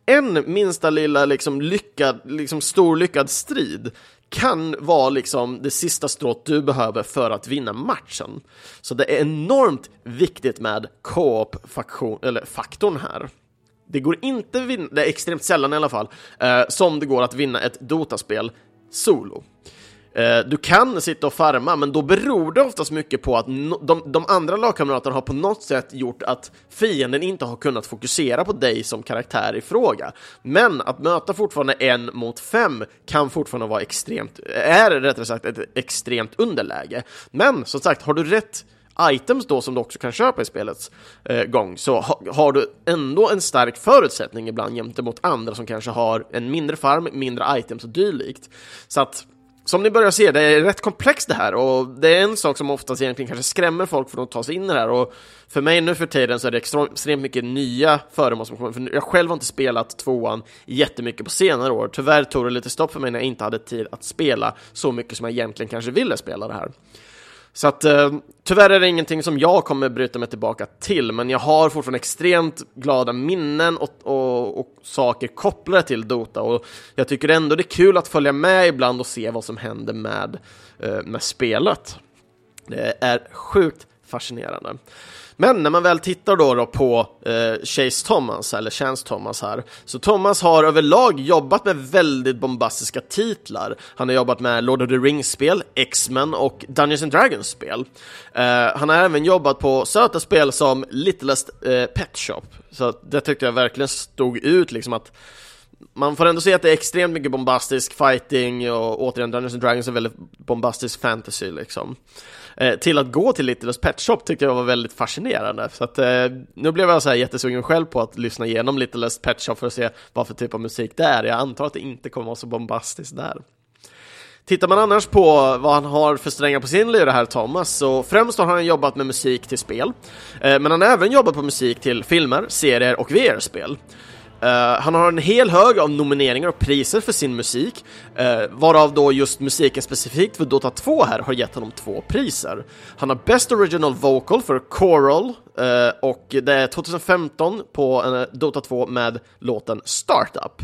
En minsta lilla liksom lyckad, liksom stor lyckad strid kan vara liksom det sista strået du behöver för att vinna matchen. Så det är enormt viktigt med co-op-faktorn här. Det går inte vinna, det är extremt sällan i alla fall, eh, som det går att vinna ett Dota-spel solo. Eh, du kan sitta och farma, men då beror det oftast mycket på att de, de andra lagkamraterna har på något sätt gjort att fienden inte har kunnat fokusera på dig som karaktär i fråga. Men att möta fortfarande en mot fem kan fortfarande vara extremt, är rättare sagt ett extremt underläge. Men som sagt, har du rätt items då som du också kan köpa i spelets eh, gång så ha, har du ändå en stark förutsättning ibland gentemot andra som kanske har en mindre farm, mindre items och dylikt. Så att som ni börjar se, det är rätt komplext det här och det är en sak som oftast egentligen kanske skrämmer folk från att ta sig in i det här och för mig nu för tiden så är det extremt mycket nya föremål som kommer, för jag själv har inte spelat tvåan jättemycket på senare år. Tyvärr tog det lite stopp för mig när jag inte hade tid att spela så mycket som jag egentligen kanske ville spela det här. Så att eh, tyvärr är det ingenting som jag kommer bryta mig tillbaka till, men jag har fortfarande extremt glada minnen och, och, och saker kopplade till Dota och jag tycker ändå det är kul att följa med ibland och se vad som händer med, eh, med spelet. Det är sjukt fascinerande. Men när man väl tittar då, då på eh, Chase Thomas, eller Chance Thomas här, så Thomas har överlag jobbat med väldigt bombastiska titlar. Han har jobbat med Lord of the Rings-spel, X-Men och Dungeons and Dragons-spel. Eh, han har även jobbat på söta spel som Littlest eh, Pet Shop, så det tyckte jag verkligen stod ut liksom att man får ändå se att det är extremt mycket bombastisk fighting och återigen Dungeons and Dragons är väldigt bombastisk fantasy liksom. Eh, till att gå till Littles Pet Shop tyckte jag var väldigt fascinerande. Så att, eh, nu blev jag så här jättesugen själv på att lyssna igenom Littles Pet Shop för att se vad för typ av musik det är. Jag antar att det inte kommer vara så bombastiskt där. Tittar man annars på vad han har för strängar på sin lyra här, Thomas, så främst har han jobbat med musik till spel, eh, men han har även jobbat på musik till filmer, serier och VR-spel. Uh, han har en hel hög av nomineringar och priser för sin musik, uh, varav då just musiken specifikt för Dota 2 här har gett honom två priser. Han har Best Original Vocal för Choral, uh, eh, och det är 2015 på Dota 2 med låten Startup.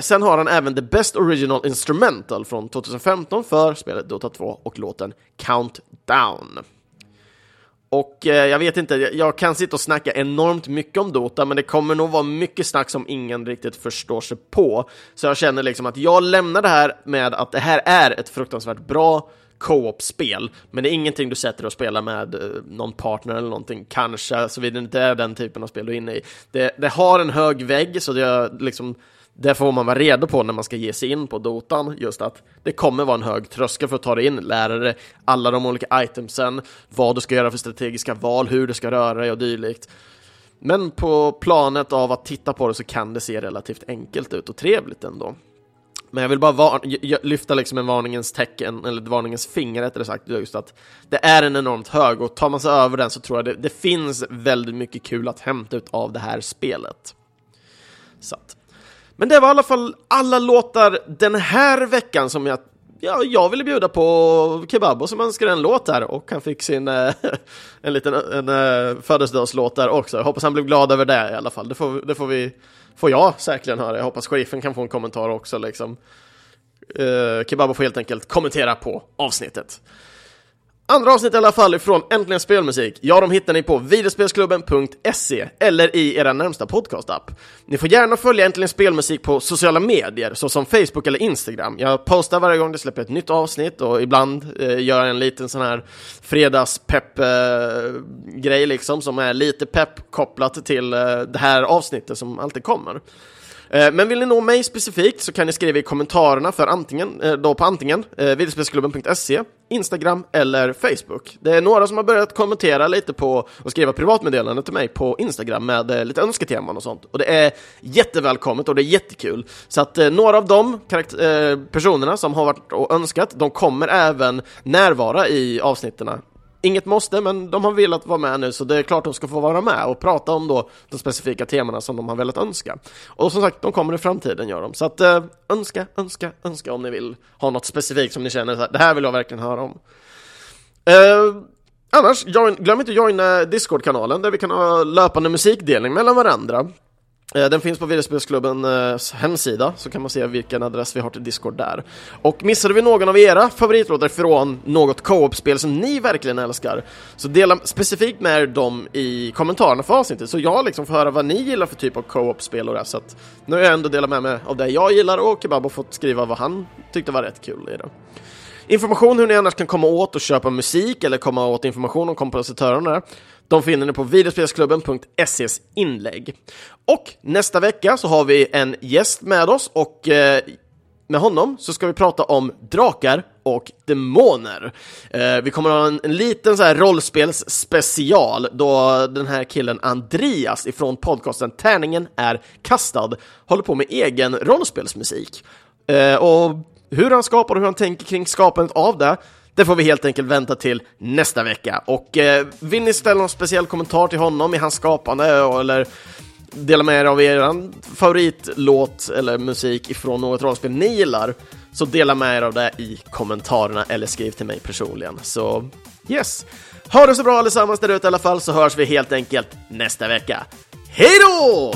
sen har han även The Best Original Instrumental från 2015 för spelet Dota 2 och låten Countdown. Och eh, jag vet inte, jag kan sitta och snacka enormt mycket om Dota, men det kommer nog vara mycket snack som ingen riktigt förstår sig på. Så jag känner liksom att jag lämnar det här med att det här är ett fruktansvärt bra co-op-spel, men det är ingenting du sätter och spelar med eh, någon partner eller någonting, kanske, såvida det inte är den typen av spel du är inne i. Det, det har en hög vägg, så det liksom det får man vara redo på när man ska ge sig in på Dotan, just att det kommer vara en hög tröskel för att ta dig in, lära dig alla de olika itemsen, vad du ska göra för strategiska val, hur du ska röra dig och dylikt. Men på planet av att titta på det så kan det se relativt enkelt ut och trevligt ändå. Men jag vill bara lyfta liksom en varningens tecken, eller varningens finger rättare sagt, just att det är en enormt hög och tar man sig över den så tror jag det, det finns väldigt mycket kul att hämta ut av det här spelet. Så att. Men det var i alla fall alla låtar den här veckan som jag Ja, jag ville bjuda på Kebabo som önskade en låt där och han fick sin äh, en liten en, äh, födelsedagslåt där också. Jag hoppas han blev glad över det i alla fall. Det får, det får vi får jag säkerligen höra. Jag hoppas sheriffen kan få en kommentar också liksom. Eh, uh, Kebabo får helt enkelt kommentera på avsnittet. Andra avsnitt i alla fall ifrån Äntligen Spelmusik. Ja, de hittar ni på videospelsklubben.se eller i era närmsta podcastapp. Ni får gärna följa Äntligen Spelmusik på sociala medier, såsom Facebook eller Instagram. Jag postar varje gång det släpper ett nytt avsnitt och ibland eh, gör jag en liten sån här fredagspepp-grej eh, liksom, som är lite pepp kopplat till eh, det här avsnittet som alltid kommer. Eh, men vill ni nå mig specifikt så kan ni skriva i kommentarerna för antingen, eh, då på antingen eh, videospelsklubben.se, Instagram eller Facebook. Det är några som har börjat kommentera lite på och skriva privatmeddelanden till mig på Instagram med lite önsketeman och sånt. Och det är jättevälkommet och det är jättekul. Så att några av de personerna som har varit och önskat, de kommer även närvara i avsnitten Inget måste, men de har velat vara med nu så det är klart de ska få vara med och prata om då de specifika temana som de har velat önska. Och som sagt, de kommer i framtiden gör de. Så att eh, önska, önska, önska om ni vill ha något specifikt som ni känner så här, det här vill jag verkligen höra om. Eh, annars, join, glöm inte att joina Discord-kanalen där vi kan ha löpande musikdelning mellan varandra. Eh, den finns på videospelsklubbens eh, hemsida, så kan man se vilken adress vi har till Discord där. Och missade vi någon av era favoritlåtar från något co-op-spel som ni verkligen älskar, så dela specifikt med er dem i kommentarerna för avsnittet, så jag liksom får höra vad ni gillar för typ av co-op-spel och det. Så att nu har jag ändå delat med mig av det jag gillar och Kebab har fått skriva vad han tyckte var rätt kul i det. Information hur ni annars kan komma åt och köpa musik eller komma åt information om kompositörerna de finner ni på videospelsklubben.ses inlägg. Och nästa vecka så har vi en gäst med oss och eh, med honom så ska vi prata om drakar och demoner. Eh, vi kommer att ha en, en liten så här rollspelsspecial då den här killen Andreas ifrån podcasten Tärningen är kastad håller på med egen rollspelsmusik. Eh, och hur han skapar och hur han tänker kring skapandet av det det får vi helt enkelt vänta till nästa vecka. Och eh, vill ni ställa någon speciell kommentar till honom i hans skapande eller dela med er av er favoritlåt eller musik ifrån något rollspel ni gillar, så dela med er av det i kommentarerna eller skriv till mig personligen. Så Yes! Ha det så bra allesammans där ute i alla fall så hörs vi helt enkelt nästa vecka. Hej då!